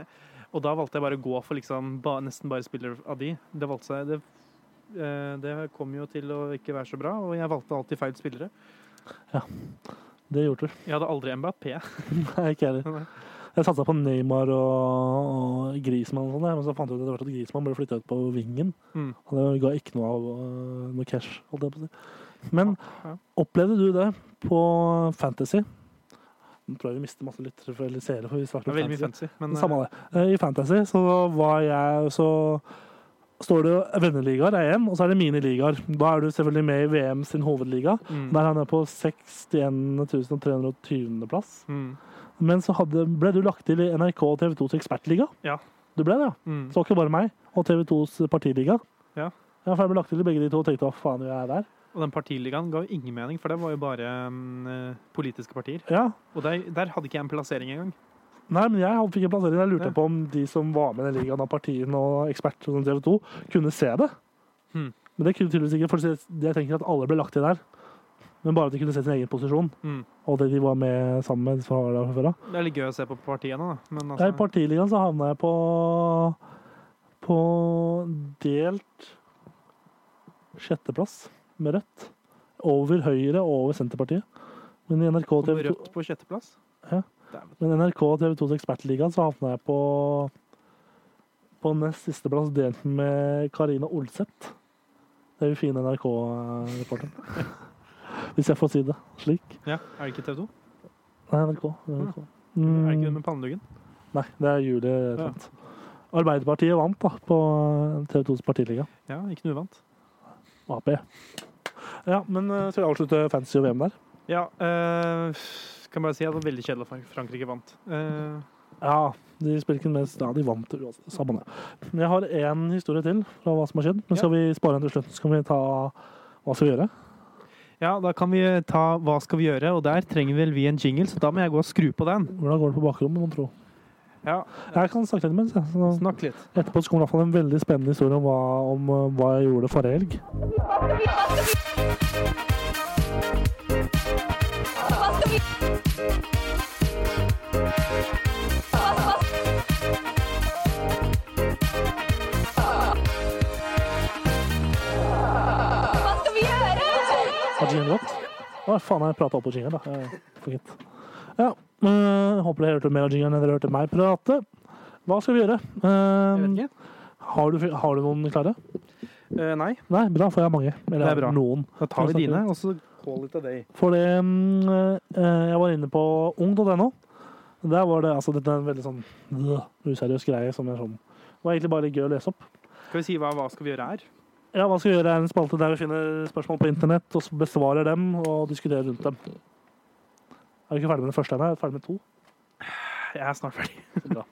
og da valgte jeg bare å gå for liksom ba, nesten bare spillere av de. Det valgte seg det, eh, det kom jo til å ikke være så bra, og jeg valgte alltid feil spillere. Ja, Det gjorde du. Jeg hadde aldri Mbappé. <laughs> Nei, ikke heller. Jeg satsa på Neymar og, og Griezmann, og sånt, men så fant jeg ut at Griezmann ble flytta ut på vingen. Mm. Og det ga ikke noe av øh, noe cash. Men opplevde du det på Fantasy? Nå tror jeg vi mister masse lyttere eller seere. for vi snakker om fantasy. Men Samme det. Eh, I Fantasy så var jeg så står det venneligaer er én, og så er det miniligaer. Da er du selvfølgelig med i VM sin hovedliga. mm, Der er han på 61 320. plass. mm, Men så hadde, ble du lagt til i NRK og TV 2s ekspertliga. Ja. Du ble det, ja. mm. Så ikke bare meg. Og TV 2s partiliga. Ja. Ja, for jeg ble lagt til i begge de to og tenkte hva faen gjør jeg der? Og den partiligaen ga jo ingen mening, for det var jo bare eh, politiske partier. Ja. Og der, der hadde ikke jeg en plassering engang. Nei, men jeg fikk en plassering. Jeg lurte Ja. på om de som var med i den ligaen av partiene og eksperter som TV 2, kunne se det. Hmm. Men det kunne tydeligvis ikke, for jeg tenker at alle ble lagt til der. Men bare at de kunne se sin egen posisjon, Mm. og det de var med sammen med de der før av. Det er litt gøy å se på partiene, da. Men altså... I partiligaen så havna jeg på på delt sjetteplass med Rødt. Over Høyre og over Senterpartiet. Men i NRK og TV 2 Rødt på sjetteplass. Ja. Men NRK TV 2s Ekspertligaen så havna jeg på på nest siste plass delt med Karina Olseth. Det er jo fine NRK-reporteren. <laughs> <laughs> Hvis jeg får si det slik. Ja, er det ikke TV 2? Nei, NRK. NRK. er Er det ikke det den med panneluggen? nei, det er Julie Ja. Arbeiderpartiet vant da, på TV 2s partiliga. Ja, ikke noe uvant. Ap. Ja, men eh, skal vi avslutte fancy og VM der? Ja, Øh, kan bare si at det var veldig kjedelig at Frankrike vant. Uh. Ja, de spiller ikke mest Ja, de vant. Samme det. Men jeg har én historie til fra hva som har skjedd. Men skal vi spare den til slutt? Så kan vi ta hva skal vi gjøre? Ja, da kan vi ta Hva skal vi gjøre? Og der trenger vel vi en jingle, så da må jeg gå og skru på den. Hvordan går det på bakrommet, mon tro? Ja, Jeg kan snakke litt mens. Så Snakk litt. Etterpå kommer det en veldig spennende historie om hva, om uh, hva jeg gjorde forrige helg. Å, faen, jeg prata opp på jinglen, da. Forget. Ja, uh, håper dere hørte mer av jingeren enn dere hørte meg prate. Hva skal vi gjøre? Jeg vet Uh, ikke. har, du, har du noen klare? Uh, nei, Nei, bra, for jeg har mange. Eller Det er bra. noen. da tar vi dine, og så call it a day. For det eh, Jeg var inne på ung.no. Der var det altså dette er en veldig sånn øh, useriøs greie som er sånn Det var egentlig bare gøy å lese opp. Skal vi si hva, hva skal vi gjøre er? Ja, hva skal vi gjøre en spalte der vi finner spørsmål på internett, og så besvarer dem og diskuterer rundt dem. Er du ikke ferdig med den første ennå? Er du ferdig med to. Jeg er snart ferdig. <laughs> Bra.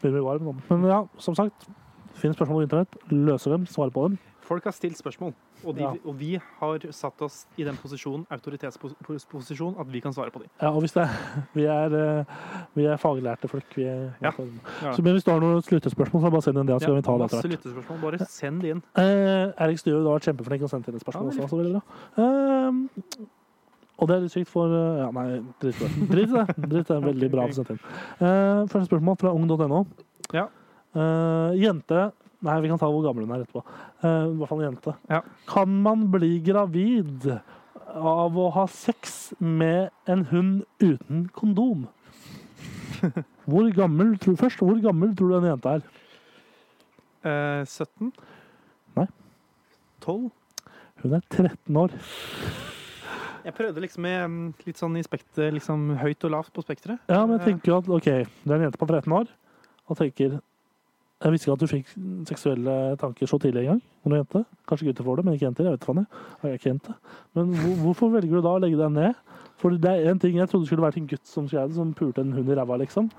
Blir varm nå. Men ja, som sagt. Finn spørsmål på internett, løser dem, svarer på dem. Folk har stilt spørsmål, og, de, Ja. og vi har satt oss i den posisjonen, autoritetsposisjon, at vi kan svare på dem. Ja, og hvis det Vi er, eh, vi er faglærte folk. Vi er, Ja. Ja. Så, men hvis du har noen sluttespørsmål, så bare send inn det, så skal vi ta det etter hvert. Bare send det inn. Eh, Erik Stue, har vært kjempeflink og sendt inn et spørsmål også. Så veldig bra. Eh, og det er litt sykt for eh, Ja, nei, drit i det. Drit det. Drit det. Veldig bra å sende inn. Eh, første spørsmål fra ung.no. Ja. Eh, jente Nei, vi kan ta hvor gammel hun er etterpå. Uh, I hvert fall en jente. Ja. Kan man bli gravid av å ha sex med en hund uten kondom? <laughs> Hvor gammel, tror, først, hvor gammel tror du den jenta er? Eh, 17? Nei. 12? Hun er 13 år. Jeg prøvde liksom med mm, litt sånn i spekter, liksom høyt og lavt på spekteret. Ja, men jeg tenker jo at ok, det er en jente på 13 år og tenker Jeg visste ikke at du fikk seksuelle tanker så tidlig engang. Når du jente. Kanskje gutter får det, men ikke jenter. Jeg vet faen jeg. Jeg er ikke jente. Men hvor, hvorfor velger du da å legge deg ned? For det er en ting jeg trodde skulle vært en gutt som skrev som pulte en hund i ræva, liksom.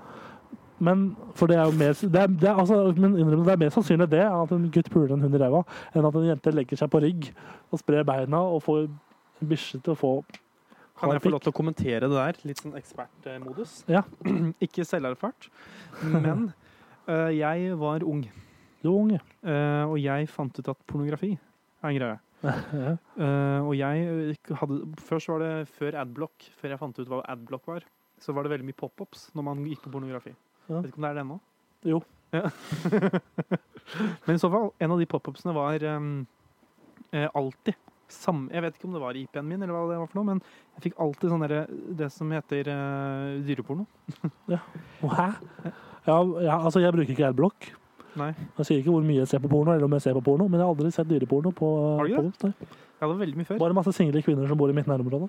Men for det er jo mer det er, det er, altså, det er mer sannsynlig det at en gutt puler en hund i ræva, enn at en jente legger seg på rygg og sprer beina og får en bikkje til å få Kan jeg få lov til å kommentere det der? Litt sånn ekspertmodus. Ja. <clears throat> Ikke selverfart. Men jeg var ung, Jo, unge. eh, og jeg fant ut at pornografi er en greie. <laughs> Ja. Eh, og jeg eh, hadde Først var det før Adblock, før jeg fant ut hva Adblock var. Så var det veldig mye pop-ups når man gikk på pornografi. Ja. Vet ikke om det er det ennå? Jo. Ja. <laughs> Men i så fall, en av de pop-upsene var um, eh, alltid samme Jeg vet ikke om det var IP-en min, eller hva det var for noe, men jeg fikk alltid sånn derre Det som heter uh, dyreporno. <laughs> Hæ? Ja, ja, altså jeg bruker ikke adblock. Nei. Jeg sier ikke hvor mye jeg ser på porno, eller om jeg ser på porno, men jeg har aldri sett dyreporno på, Har du veldig mye før. Bare masse single kvinner som bor i mitt nærområde.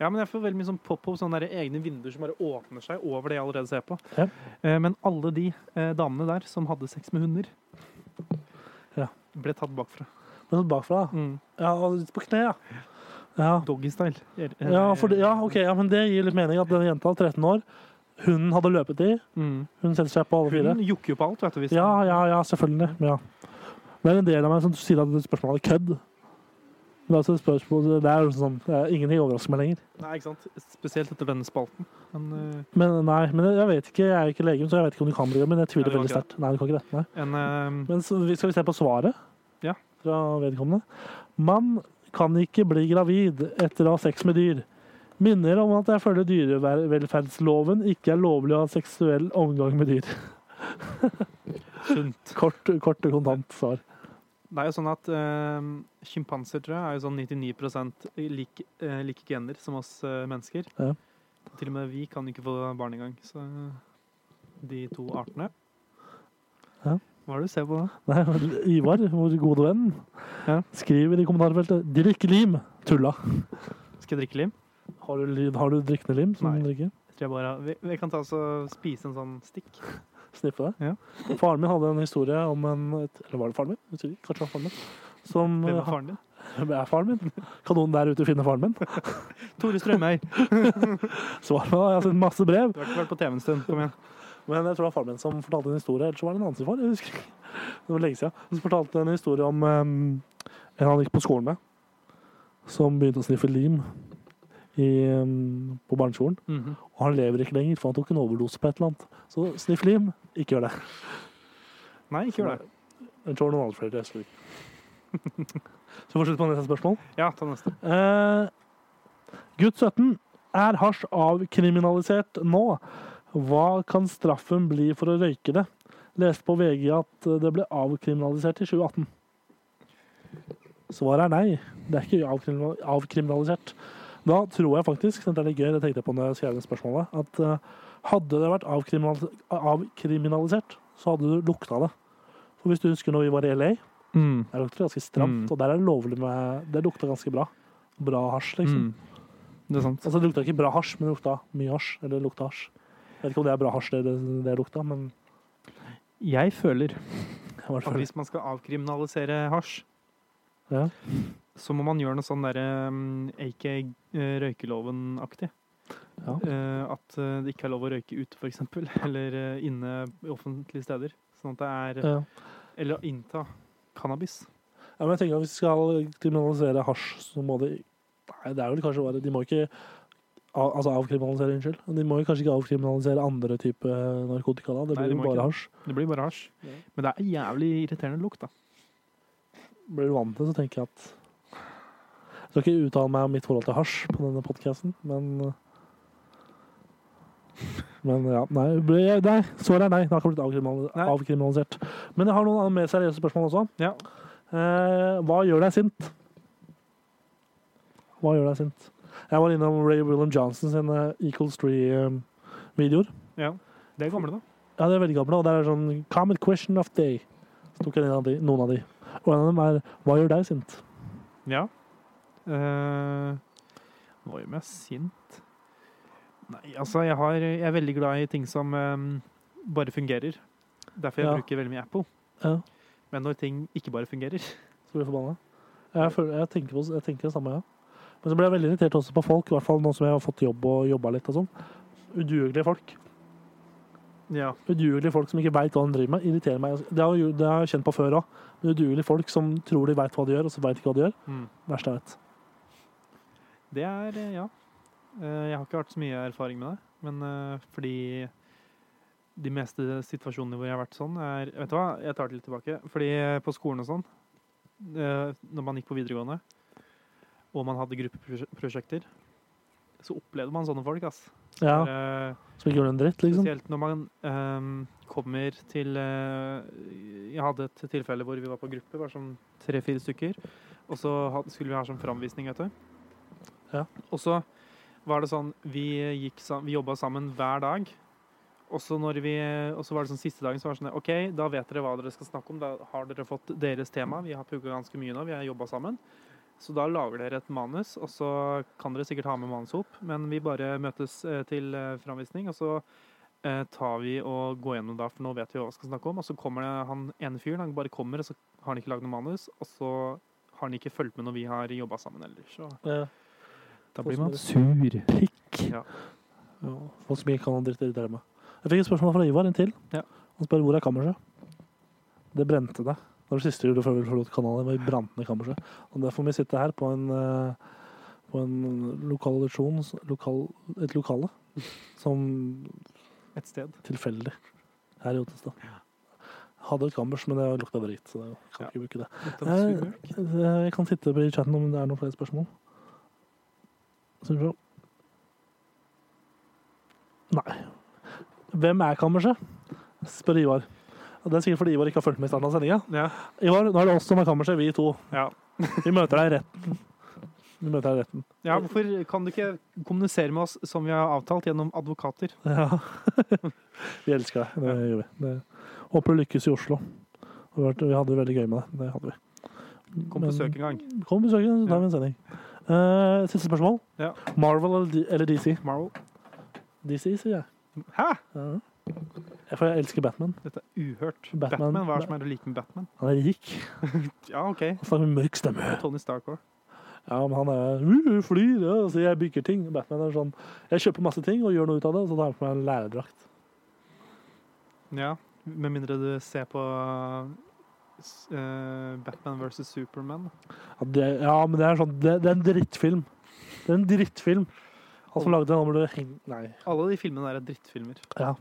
Ja, men jeg får veldig mye sånn pop-up, sånne der egne vinduer som bare åpner seg over det jeg allerede ser på. Ja. Eh, men alle de eh, damene der som hadde sex med hunder, Ja. ble tatt bakfra. Men sånn bakfra. Mm. Ja, litt på kne, ja. Ja, Doggy-style. Ja, ja, ok, ja, men det gir litt mening at den jenta, 13 år, hun hadde løpet i. mm. Hun setter seg på alle fire. Hun jokker jo på alt, vet du. Hvis Ja, ja, ja, selvfølgelig. Ja. Det er en del av meg som sier at spørsmålet er kødd. Men altså, spørsmål, det er sånn, det er ingenting overrasker meg lenger. Nei, ikke sant? Spesielt etter denne spalten. Men uh... Men nei, men jeg vet ikke, jeg er ikke lege, så jeg vet ikke om du kan bli det, men jeg tviler veldig sterkt. Nei, du kan ikke det. En uh... Men så skal vi se på svaret Ja. Fra vedkommende. Man kan ikke bli gravid etter å ha sex med dyr. Minner om at jeg føler dyrevelferdsloven ikke er lovlig å ha seksuell omgang med dyr. <laughs> sunt. Kort, kort og kontant svar. Det er jo sånn at eh, sjimpanser, tror jeg, er jo sånn 99 like, eh, like gener som oss eh, mennesker. Ja. Til og med vi kan ikke få barn engang. Så de to artene Ja. Hva er det du ser på? Nei, Ivar, vår gode venn, Ja. skriver i kommentarfeltet 'drikk lim'. Tulla. Skal jeg drikke lim? Har du, har du drikkende lim som Nei. drikker? Jeg tror jeg bare, vi, vi kan ta oss og spise en sånn stikk. sniffe det. Ja. Faren min hadde en historie om en Eller var det faren min? Kanskje det var faren min. Som Hvem er faren din? Hvem er faren min? Kan noen der ute finne faren min? Tore Strømøy. <laughs> Svar meg, da. Jeg har sendt masse brev. Du har ikke vært på TV en stund. Kom igjen. Men jeg tror det var faren min som fortalte en historie. Eller så var det en annen sin far. Jeg husker ikke. <laughs> Det var lenge siden. Som fortalte en historie om um, en han gikk på skolen med, som begynte å sniffe lim i, um, på barneskolen. Mhm. Og han lever ikke lenger, for han tok en overdose på et eller annet. Så sniff lim, ikke gjør det. Nei, ikke gjør det. Jeg tror noen andre flere. Jeg husker ikke. Så fortsett på neste spørsmål. Ja, ta neste. Eh, gutt 17. Er hasj avkriminalisert nå? Hva kan straffen bli for å røyke det? Leste på VG at det ble avkriminalisert i 2018. Svaret er nei. Det er ikke avkriminalisert. Da tror jeg faktisk, det er litt gøy, det tenkte jeg på når jeg skrev spørsmålet, at eh, hadde det vært avkriminalisert, så hadde du lukta det. For hvis du husker når vi var i LA, Mm. der lukter det ganske stramt, Mm. og der er det lovlig med Det lukta ganske bra. Bra hasj, liksom. Mm. Det er sant. Altså, det lukta ikke bra hasj, men det lukta mye hasj. Eller lukta hasj. Jeg vet ikke om det er bra hasj, det, det, det lukta, men Jeg føler <laughs> at hvis man skal avkriminalisere hasj, Ja. så må man gjøre noe sånn derre um, AK eh, røykeloven-aktig. Ja. Uh, at eh, det ikke er lov å røyke ute, f.eks. <laughs> Eller uh, inne i offentlige steder. Sånn at det er Ja. Eller å innta cannabis. Ja, men jeg tenker at Hvis vi skal kriminalisere hasj, så må det Nei, det er vel kanskje bare De må ikke altså avkriminalisere, unnskyld. De må jo kanskje ikke avkriminalisere andre typer narkotika da. Det Nei, blir de jo bare hasj. Det blir bare hasj. Ja. Men det er jævlig irriterende lukt, da. Blir du vant til det, så tenker jeg at Jeg skal ikke uttale meg om mitt forhold til hasj på denne podkasten, men Men ja, nei, nei svaret er nei. Det har ikke blitt avkriminal- Nei. avkriminalisert. Men jeg har noen mer seriøse spørsmål også. Ja. Eh, hva gjør deg sint? Hva gjør deg sint? Jeg var innom Ray William Johnson sine Equals Tree-videoer. Ja. Det er gamle, da. Ja, det er veldig gamle, og det er sånn Common question of day. Så tok jeg av de, noen av de. Og en av dem er Hva gjør deg sint? Ja. Uh, hva gjør meg sint? Nei, altså, jeg, har, jeg er veldig glad i ting som um, bare fungerer. Derfor jeg Ja. bruker veldig mye Apple. Ja. Men når ting ikke bare fungerer Så blir jeg forbanna. Jeg, jeg, tenker på, jeg tenker det samme, ja. Men så ble jeg veldig irritert også på folk, i hvert fall nå som jeg har fått jobb og jobba litt og sånn. Udugelige folk. Ja. Udugelige folk som ikke veit hva de driver med, irriterer meg. Det har, jo- det har jeg kjent på før òg. Udugelige folk som tror de veit hva de gjør, og så veit ikke hva de gjør. Mm. Verste jeg vet. Det er eh, Ja. Eh, jeg har ikke hatt så mye erfaring med det, men eh, fordi de meste situasjonene hvor jeg har vært sånn, er Vet du hva, jeg tar det litt tilbake. Fordi på skolen og sånn, når man gikk på videregående, og man hadde gruppeprosjekter, så opplevde man sånne folk, ass. Ja, Uh, Som ikke gjorde en dritt, liksom. Spesielt når man ehm, kommer til uh, Jeg hadde et tilfelle hvor vi var på gruppe, var sånn tre-fire stykker. Og så skulle vi ha sånn framvisning, vet du. Ja. Og så var det sånn Vi, gikk vi jobba sammen hver dag. Og så var det sånn siste dagen så var det sånn OK, da vet dere hva dere skal snakke om. Da har dere fått deres tema. Vi har pugga ganske mye nå. Vi har jobba sammen. Så da lager dere et manus, og så kan dere sikkert ha med manus opp, men vi bare møtes eh, til eh, framvisning, og så eh, tar vi og går gjennom da, for nå vet vi hva vi skal snakke om. Og så kommer det han ene fyren, han bare kommer, og så har han ikke lagd noe manus, og så har han ikke fulgt med når vi har jobba sammen ellers. Så Ja. da blir man sur. Pikk. Ja. Ja, folk som ikke kan dritt irritere meg. Jeg fikk et spørsmål fra Ivar, en til. Ja. Han spør hvor er kammerset. Det brente det. Det var det siste vi forlot kanalen. Det var brant ned kammerset. Og derfor må vi sitte her på en, eh, på en lokalisjon, lokal, et lokale, som Et sted. tilfeldig her i Ottestad. Hadde et kammers, men det lukta drit, så jeg kan Ja. ikke bruke det. Av Eh, surmjølk. Jeg kan titte på i chatten om det er noen flere spørsmål. Skal vi se. Nei. Hvem er kammerset? spør Ivar. Og Det er sikkert fordi Ivar ikke har fulgt med i starten av sendinga. Ja. Ivar, nå er det oss som er kammerset, vi to. Ja. Vi møter deg i retten. Vi møter deg i retten. ja, hvorfor kan du ikke kommunisere med oss som vi har avtalt, gjennom advokater? Ja. <laughs> vi elsker deg. Det gjør vi. Det. Håper du lykkes i Oslo. Vi hadde det veldig gøy med det. Det hadde vi. Kom på besøk en gang. Kom på besøk, så tar vi en sending. Uh, siste spørsmål. Ja. Marvel eller, eller DC? Marvel. DC, sier jeg. Hæ? Ja. For jeg elsker Batman. Dette er uhørt. Batman- Batman, Hva er det som er du liker med Batman? Han er rik. <laughs> Ja, OK. Han snakker med mørk stemme. Tony Stark òg. Ja, men han er uh, flyr, ja, så jeg bygger ting. Batman er sånn Jeg kjøper masse ting og gjør noe ut av det, så tar jeg på meg en lærerdrakt. Ja. Med mindre du ser på eh, Batman versus Superman. Ja, det, ja men det er sånn Det, det er en drittfilm. Det er en drittfilm. Han som lagde han burde henge Nei. Alle de filmene der er drittfilmer. Ja.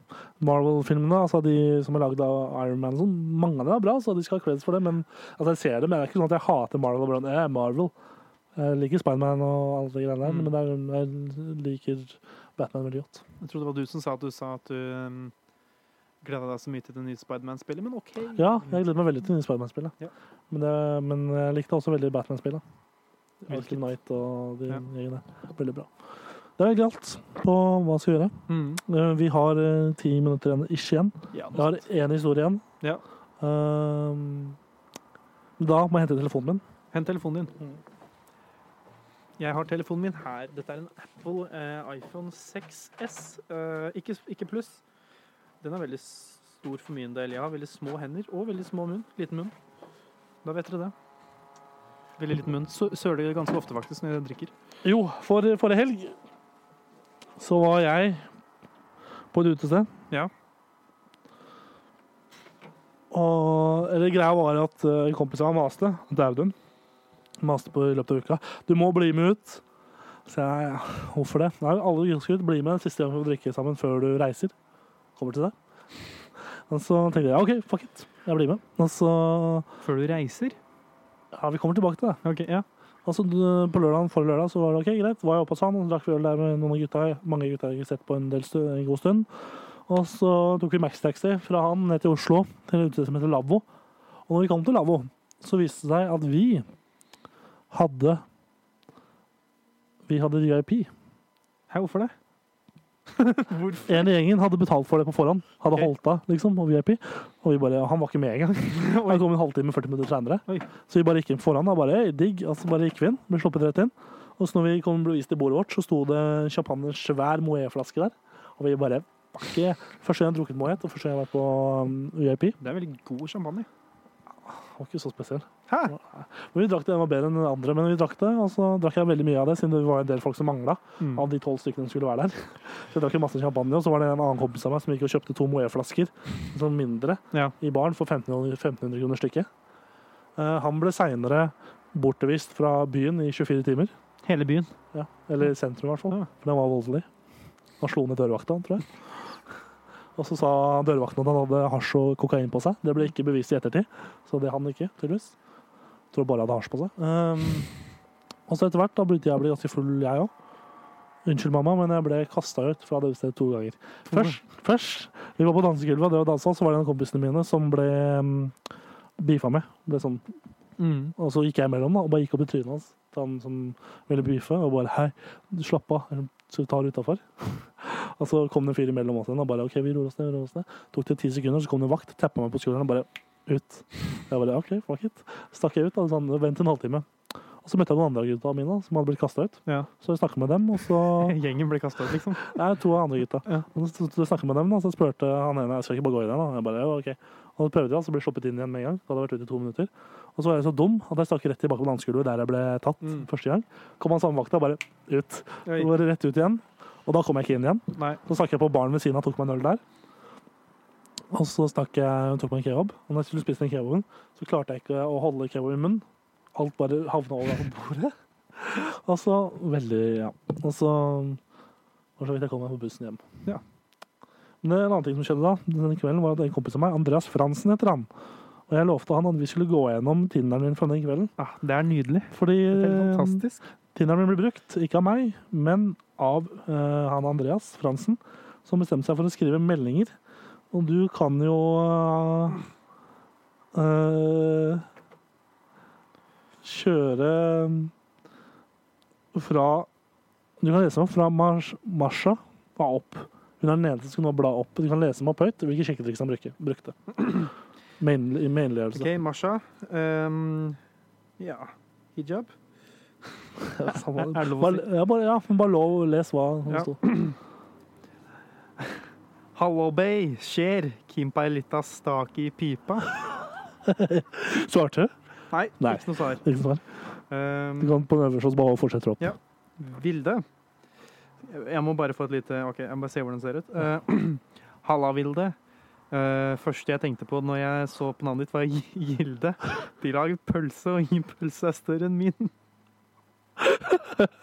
Marvel-filmene, altså de som er lagd av Iron Man sånn, mange av dem er bra, så de skal ha creds for det, men altså jeg ser det, men det er ikke sånn at jeg hater Marvel. og Jeg er Marvel. Jeg liker Spiderman og alle de greiene der, Mm. men er, jeg liker Batman veldig godt. Jeg tror det var du som sa at du sa at du um, gleda deg så mye til det nye Spiderman-spillet, men OK. Ja, jeg gleder meg veldig til det nye Spiderman-spillet. Ja. Men, men jeg likte også veldig Batman-spillet. Arkham Knight og de Ja. gjengen. Veldig bra. Det er galt alt på hva jeg skal gjøre. Mm. Eh, Vi har eh, ti minutter igjen, ikke igjen. Ja, Vi har én historie igjen. Ja. Ehm, da må jeg hente telefonen min. Hent telefonen din. Mm. Jeg har telefonen min her. Dette er en Apple eh, iPhone 6S. Eh, ikke, ikke pluss. Den er veldig stor for min del. Jeg har veldig små hender og veldig små munn. Liten munn. Da vet dere det. Veldig liten munn. Sø- Søler ganske ofte faktisk når jeg drikker. Jo, for forrige helg så var jeg på et utested. Ja. Og eller greia var at eh, en kompis av meg maste, Dauden, maste på i løpet av uka. Du må bli med ut. Så jeg, ja, hvorfor det? Nei, alle ut. Bli med siste gang vi får drikke sammen før du reiser. Kommer til deg. Og så tenkte jeg OK, fuck it. Jeg blir med. Og så Før du reiser? Ja, vi kommer tilbake til det. Ok, ja. Så d- på lørdagen, forrige lørdag så var det ok, greit. Var jeg oppe hos han og drakk vi øl der med noen av gutta. Mange gutta jeg har sett på en, del stu, en god stund. Og så tok vi Max-taxi fra han ned til Oslo, til et utested som heter Lavvo. Og når vi kom til Lavvo, så viste det seg at vi hadde Vi hadde VIP. Hei, hvorfor det? <laughs> En i gjengen hadde betalt for det på forhånd. Hadde okay. holdt av, liksom, og VIP. Og vi bare, Han var ikke med engang. <laughs> Han kom en halvtime, 40 minutter seinere. Så vi bare gikk inn foran. Da, bare, digg. Og så bare gikk vi inn. Ble sluppet rett inn. Og så når vi kom ble vist til bordet vårt, så sto det champagne, svær Moët-flaske der. Og vi bare yeah. Første gang jeg har drukket Moët, og første gang jeg har vært på um, VIP. Det er veldig god champagne. Var ikke så spesiell. Hæ? Men vi drakk det, den var bedre enn den andre, men vi drakk det. Og så drakk jeg veldig mye av det, siden det var en del folk som mangla. Mm. Av de tolv stykkene som skulle være der. <laughs> Så jeg drakk masse champagne, og så var det en annen kompis av meg som gikk og kjøpte to Moët-flasker, sånn mindre, Ja. i baren for 1500 1500 kroner stykket. Uh, han ble seinere bortvist fra byen i 24 timer. Hele byen. Ja. Eller sentrum, i hvert fall. Ja. For den var voldelig. Han slo ned dørvakta, tror jeg. Og så sa dørvakten at han hadde hasj og kokain på seg. Det ble ikke bevist i ettertid, så det han ikke, tydeligvis. Tror bare han hadde hasj på seg. Um, og så etter hvert da begynte jeg å bli ganske full, jeg òg. Unnskyld, mamma, men jeg ble kasta ut fra det stedet to ganger. Først, først Vi var på dansegulvet, og dansa, så var det en av kompisene mine som ble um, beefa med. Ble sånn Mm. og så gikk jeg mellom da, og bare gikk opp i trynet hans til han som ville beefe, og bare Hei, du slapp av. Så vi tar utafor. Og så kom det en fyr imellom oss og bare OK, vi roer oss ned. roer oss ned. Tok det ti sekunder, så kom det en vakt, tappa meg på skulderen og bare ut. Jeg bare OK, fuck it. Stakk jeg ut. da, sånn, Vent en halvtime. Og så møtte jeg noen andre gutta mine som hadde blitt kasta ut. Ja. Så jeg snakka med dem, og så <laughs> Gjengen ble kasta ut, liksom. <laughs> Nei, to av andre gutta. Ja. Og så så snakket med dem, da, så spurte han ene jeg skal ikke bare gå inn her, da. Jeg bare, ja, ok. Og så prøvde jeg, så ble jeg sluppet inn igjen med en gang. Da hadde jeg vært ute i to minutter. Og så var jeg så dum at jeg stakk rett tilbake på dansegulvet der jeg ble tatt Mm. første gang. Kom han samme vakta, bare ut. Så var det rett ut igjen. Og da kom jeg ikke inn igjen. Nei. Så snakket jeg på baren ved siden av, tok meg en øl der. Og så stakk jeg og tok meg en kebab. Og når jeg skulle spise den kebaben, så klarte jeg ikke å holde kebaben i munnen. Alt bare havna over på bordet. <laughs> Og så veldig Ja. Og så var så vidt jeg kom meg på bussen hjem. Ja. Men en annen ting som skjedde da, denne kvelden, var at en kompis av meg, Andreas Fransen heter han, og jeg lovte han at vi skulle gå gjennom Tinderen min fra den kvelden. Ja, det er nydelig. Fordi. Tinderen min blir brukt, ikke av meg, men av eh, han Andreas Fransen, som bestemte seg for å skrive meldinger. Og du kan jo eh, kjøre fra Du kan lese meg fra Mars, Marsha var opp. Hun er den eneste som kunne bla opp. Du kan lese meg opp høyt hvilke sjekketriks han brukte. Main- mainledelse. OK, Masha. Um, ja. Hijab. <laughs> Er det lov å si? ja, bare, ja, bare lov å lese hva som Ja. sto. <clears throat> Hallo, bay. Skjer. Kimpa ei lita stak i pipa. <laughs> Svarte? Nei, Nei. ikke noe svar. Ikke svar. Um, Du kan på den øverste bare fortsette opp. Ja. Vilde. Jeg må bare få et lite OK, jeg må bare se hvordan den ser ut. Uh, <clears throat> Halla, Vilde. Uh, første jeg tenkte på når jeg så på navnet ditt, var Gilde. De lager pølse, og ingen pølse er større enn min. <laughs>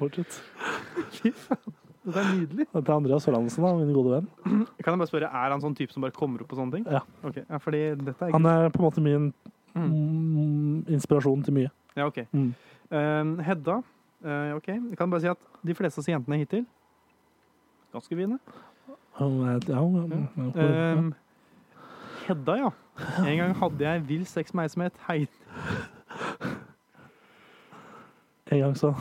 Fortsett. Fy faen. Det er nydelig. Dette er Andreas Hollandsen, da, min gode venn. Kan jeg bare spørre, Er han sånn type som bare kommer opp på sånne ting? Ja. Okay. ja fordi dette er Han er på en måte min Mm. mm, inspirasjon til mye. Ja, OK. Mm. Uh, Hedda. uh, OK. Jeg kan bare si at de fleste av jentene hittil Ganske fine. Han er- Ja, ja, ja, ja. Um, Hedda, ja. En gang hadde jeg vill sex med ei som het Heidi. En gang så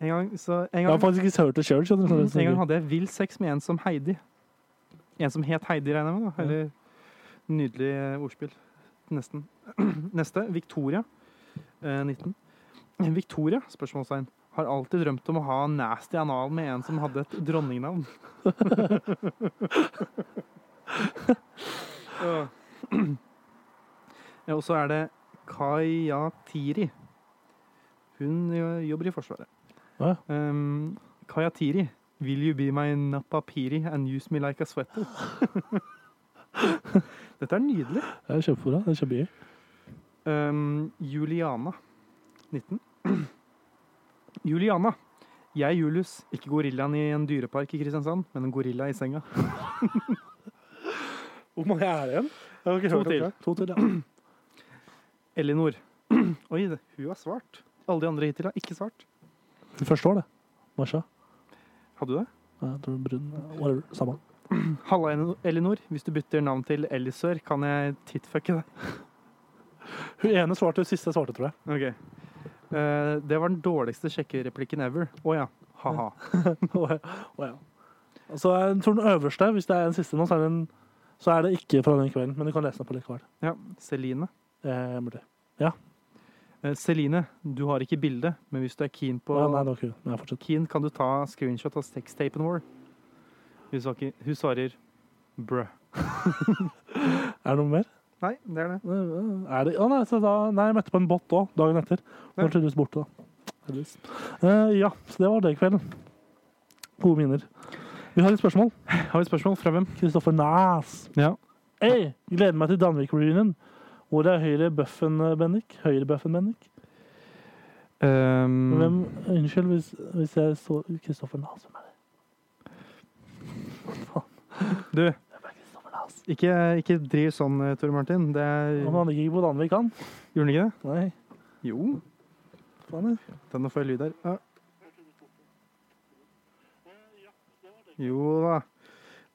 En gang, så, en Jeg har faktisk ikke hørt det sjøl. en gang hadde jeg vill sex med en som Heidi. En som het Heidi, regner jeg med. da. Eller Nydelig eh, ordspill. Nesten. <clears throat> Neste. Victoria. Eh, 19. Victoria, spørsmålstegn, har alltid drømt om å ha nasty anal med en som hadde et dronningnavn. <laughs> <laughs> Ja. <clears throat> Ja, Og så er det Kayatiri. Hun jobber i Forsvaret. Ja. Um, Kayatiri, will you be my napapiri and use me like a sweater? <laughs> Dette er nydelig. Det er kjempebra. Det er kjempegøy. Um, Juliana, 19. <clears throat> Juliana. Jeg Julius, ikke gorillaen i en dyrepark i Kristiansand, men en gorilla i senga. <laughs> Hvor mange er det igjen? To til. To til, ja. <clears throat> Elinor. <clears throat> Oi, hun har svart. Alle de andre hittil har ikke svart. Det første var det. Marsha. Hadde du det? Ja, Jeg tror brun. Whatever. Samme. <clears throat> Halla, Elinor. Hvis du bytter navn til Elisør, kan jeg titfucke deg. <laughs> Hun ene svarte, hun siste svarte, tror jeg. Ok. Uh, det var den dårligste sjekkereplikken ever. Å ja. Ha-ha. <laughs> oh, ja. oh, ja. Altså, jeg tror den øverste, hvis det er den siste nå, så er, det så er det ikke fra den kvelden. Men du kan lese den på likevel. Ja. Celine. Eh, mulig. Eh, Celine, du har ikke bilde, men hvis du er keen på Nei, nei, hun. Nei, keen, kan du ta screenshot av sextapen vår. Hun, ikke, hun svarer bruh. <laughs> Er det noe mer? Nei, det er det. Er det? Å, nei, så da, nei, jeg møtte på en bot òg, dagen etter. Hun var tydeligvis borte, da. Eh, ja, så det var det kvelden. Gode minner. Vi har et spørsmål. Har vi et spørsmål fra hvem? Kristoffer Næs. Ja. Hey, gleder meg til Danvik-reunion. Hvor er høyre bøffen, eh, Bendik? Høyre bøffen, Bendik? Um, Hvem, unnskyld hvis, hvis jeg så Kristoffer Næs. Hvem er det? Du, ikke, ikke driv sånn, eh, Tore Martin. Det er, Han hadde ikke på Danvik, han. gjorde han ikke det? Nei. Jo. Faen. Den får jeg lyd her. Ja. Jo da.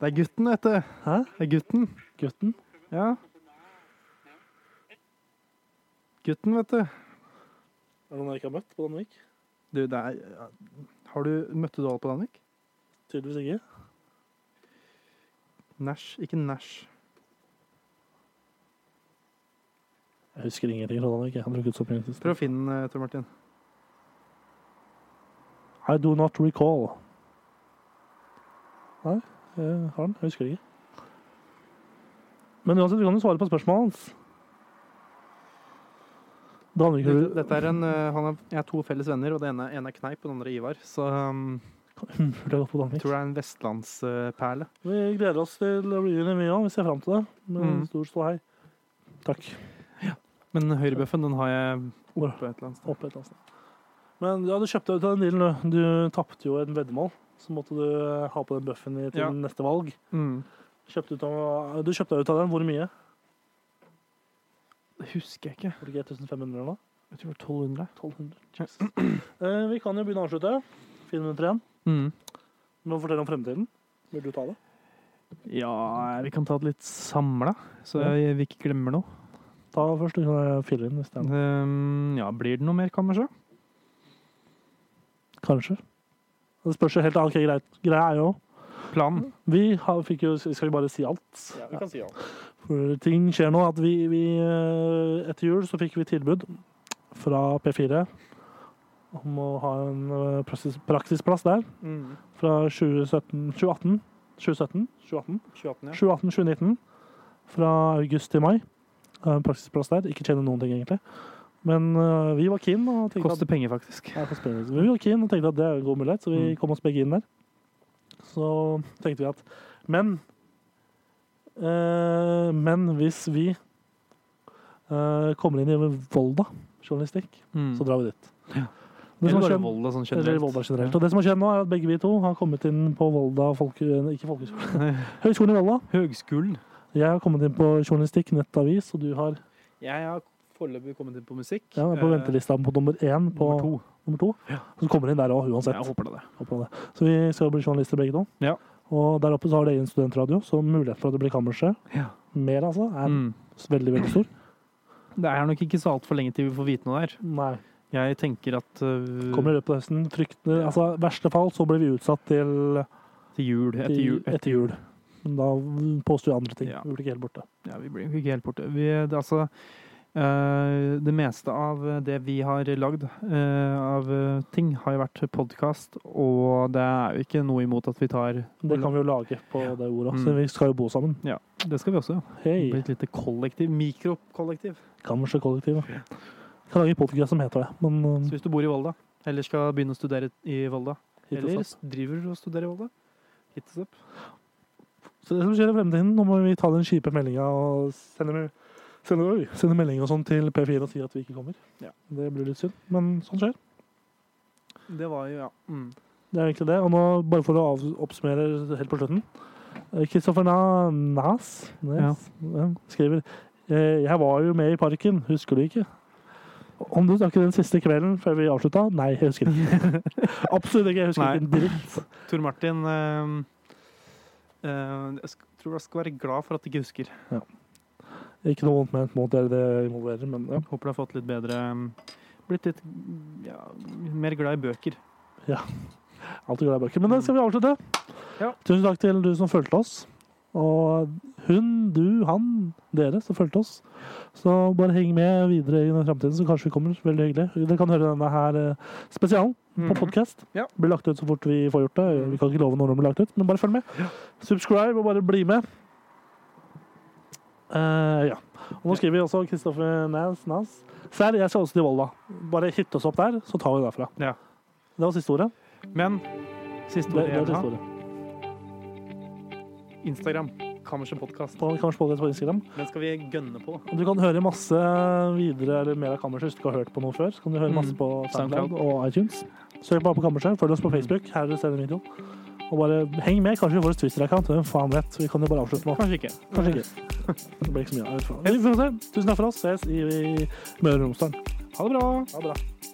Det er gutten, vet du. Hæ? Det er gutten. Gutten? Ja. Gutten, vet du. Er det noen jeg ikke har møtt på Danvik? Du, det er Har du Møtte du alle på Danvik? Tydeligvis ikke. Nash. Ikke Nash. Jeg husker ingenting fra Danvik. Jeg har drukket så mye sist. Prøv å finne den, Tor Martin. I do not recall. Nei, jeg har den. Jeg husker det ikke. Men uansett, vi kan jo svare på spørsmålet hans. Dette, dette er en, eh, han er, jeg har to felles venner, og det ene, ene er Kneip, og den andre er Ivar. Så um, å jeg tror det er en vestlandsperle. Vi gleder oss til reunion, mye òg. Vi ser fram til det. Med Mm. stor ståhei. Takk. Men høyrebøffen den har jeg oppe et eller annet sted. Men ja, du kjøpte deg ut av den dealen, du. Du tapte jo en veddemål. Så måtte du eh, ha på den bøffen til Ja. neste valg. Mm. Kjøpte av, du kjøpte ut av den. Hvor mye? Det husker jeg ikke. Var det ikke 1500 eller noe? Jeg tror det var 1200. 1200. Jesus. Eh, vi kan jo begynne å avslutte. Fire minutter igjen. Mm. Må du fortelle om fremtiden. Vil du ta det? Ja, vi kan ta det litt samla, så jeg- vi ikke glemmer noe. Ta først, og kan fylle inn hvis det er noe. Um, ja, blir det noe mer, kanskje? Kanskje. Det spørs jo helt annet. Okay, greit. Greia er jo Planen? Vi har, fikk jo Skal vi bare si alt? Ja, vi kan si alt. For ting skjer nå. At vi, vi eh, Etter jul så fikk vi tilbud fra P4 om å ha en eh, praksis, praksisplass der Mm. fra 2017, 2018. 2017? 2018? 2018, ja. 2018-2019. Fra august til mai. Uh, praksisplass der. Ikke tjene noen ting, egentlig. Men uh, vi var keen og tenkte Koster penger, faktisk. ja, penger. Men vi var keen og tenkte at det er en god mulighet, så vi Mm. kom oss begge inn der. Så tenkte vi at Men eh, Men hvis vi eh, kommer inn i Volda journalistikk, Mm. så drar vi dit. Ja. Eller bare Volda sånn eller generelt. Volda generelt. Og det som har skjedd nå, er at begge vi to har kommet inn på Volda folke... Ikke folkehøgskolen. <laughs> Høgskolen i Volda. Høgskolen. Jeg har kommet inn på journalistikk, nettavis, og du har Jeg har foreløpig kommet inn på musikk. ja, på Eh, ventelista på nummer én på nummer to. Nummer to. Ja. Så kommer inn der òg, uansett. Jeg håper det. Håper det. Så vi skal bli journalister begge to. Ja. Og der oppe så har det egen studentradio, så muligheten for at det blir kammerset Ja. mer, altså, er Mm. veldig, veldig stor. Det er nok ikke så altfor lenge til vi får vite noe der. Nei. Jeg tenker at uh, Kommer i løpet av høsten. Fryktelig Altså, verste fall så blir vi utsatt til, til jul, etter jul, etter jul. Men da påstår vi andre ting. Ja. Vi blir ikke helt borte. Ja, vi blir ikke helt borte. Vi, det, altså, det meste av det vi har lagd eh, av eh, ting, har jo vært podkast, og det er jo ikke noe imot at vi tar Det kan vi jo lage på det ordet. Mm. Så vi skal jo bo sammen. Ja, Det skal vi også. ja. Hei, Bli et lite kollektiv. Mikrokollektiv. Kammerset-kollektivet. Kan lage podcast som heter det. Men Så hvis du bor i Volda, eller skal begynne å studere i Volda, eller driver og studerer i Volda, hit oss opp. Så det som skjer i fremtiden, nå må vi ta den kjipe meldinga og sende, me- sende, sende melding og sånn til P4 og si at vi ikke kommer. Ja. Det blir litt synd, men sånn skjer. Det var jo, ja. Mm. Det er egentlig det. Og nå, bare for å av, oppsummere helt på slutten eh, Kristoffer Na Nas, ja, skriver eh, Jeg var jo med i Parken, husker du ikke? Om du snakker den siste kvelden før vi avslutta? Nei, jeg husker ikke. <laughs> Absolutt ikke. Jeg husker Nei. ikke en dritt. <laughs> Tor Martin øh, øh, Jeg tror jeg skal være glad for at jeg ikke husker. Ikke noe vondt ment mot dere det involverer, men ja. Håper du har fått litt bedre mm, Blitt litt ja, mer glad i bøker. Ja. Alltid glad i bøker. Men det skal vi avslutte. Ja. Tusen takk til du som fulgte oss. Og hun, du, han, dere som fulgte oss. Så bare heng med videre i framtiden, så kanskje vi kommer. Veldig hyggelig. Dere kan høre denne her eh, spesialen på Mhm. podcast. Ja. Blir lagt ut så fort vi får gjort det. Vi kan ikke love når den blir lagt ut, men bare følg med. Subscribe og bare bli med. Eh, ja. Og nå skriver vi også Kristoffer Næs. Nas. Serr, jeg skal også til Volda. Bare hit oss opp der, så tar vi det derfra. Ja. Det var siste ordet. Men siste ordet det siste ordet. Instagram. Kammerset podkast. På Podcast på Instagram. Den skal vi gønne på. Og du kan høre masse videre eller mer av Kammerset hvis du ikke har hørt på noe før. Så kan du høre masse Mm. på SoundCloud SoundCloud. og iTunes. Søk bare på Kammerset. Følg oss på Facebook. Her er det stedet video. Og bare heng med. Kanskje vi får et Twitter-account. Hvem faen vet? Vi kan jo bare avslutte nå. Kanskje ikke. Kanskje ikke. Det blir ikke så mye. Tusen takk for oss. Ses i, i Møre og Romsdal. Ha det bra. Ha det bra.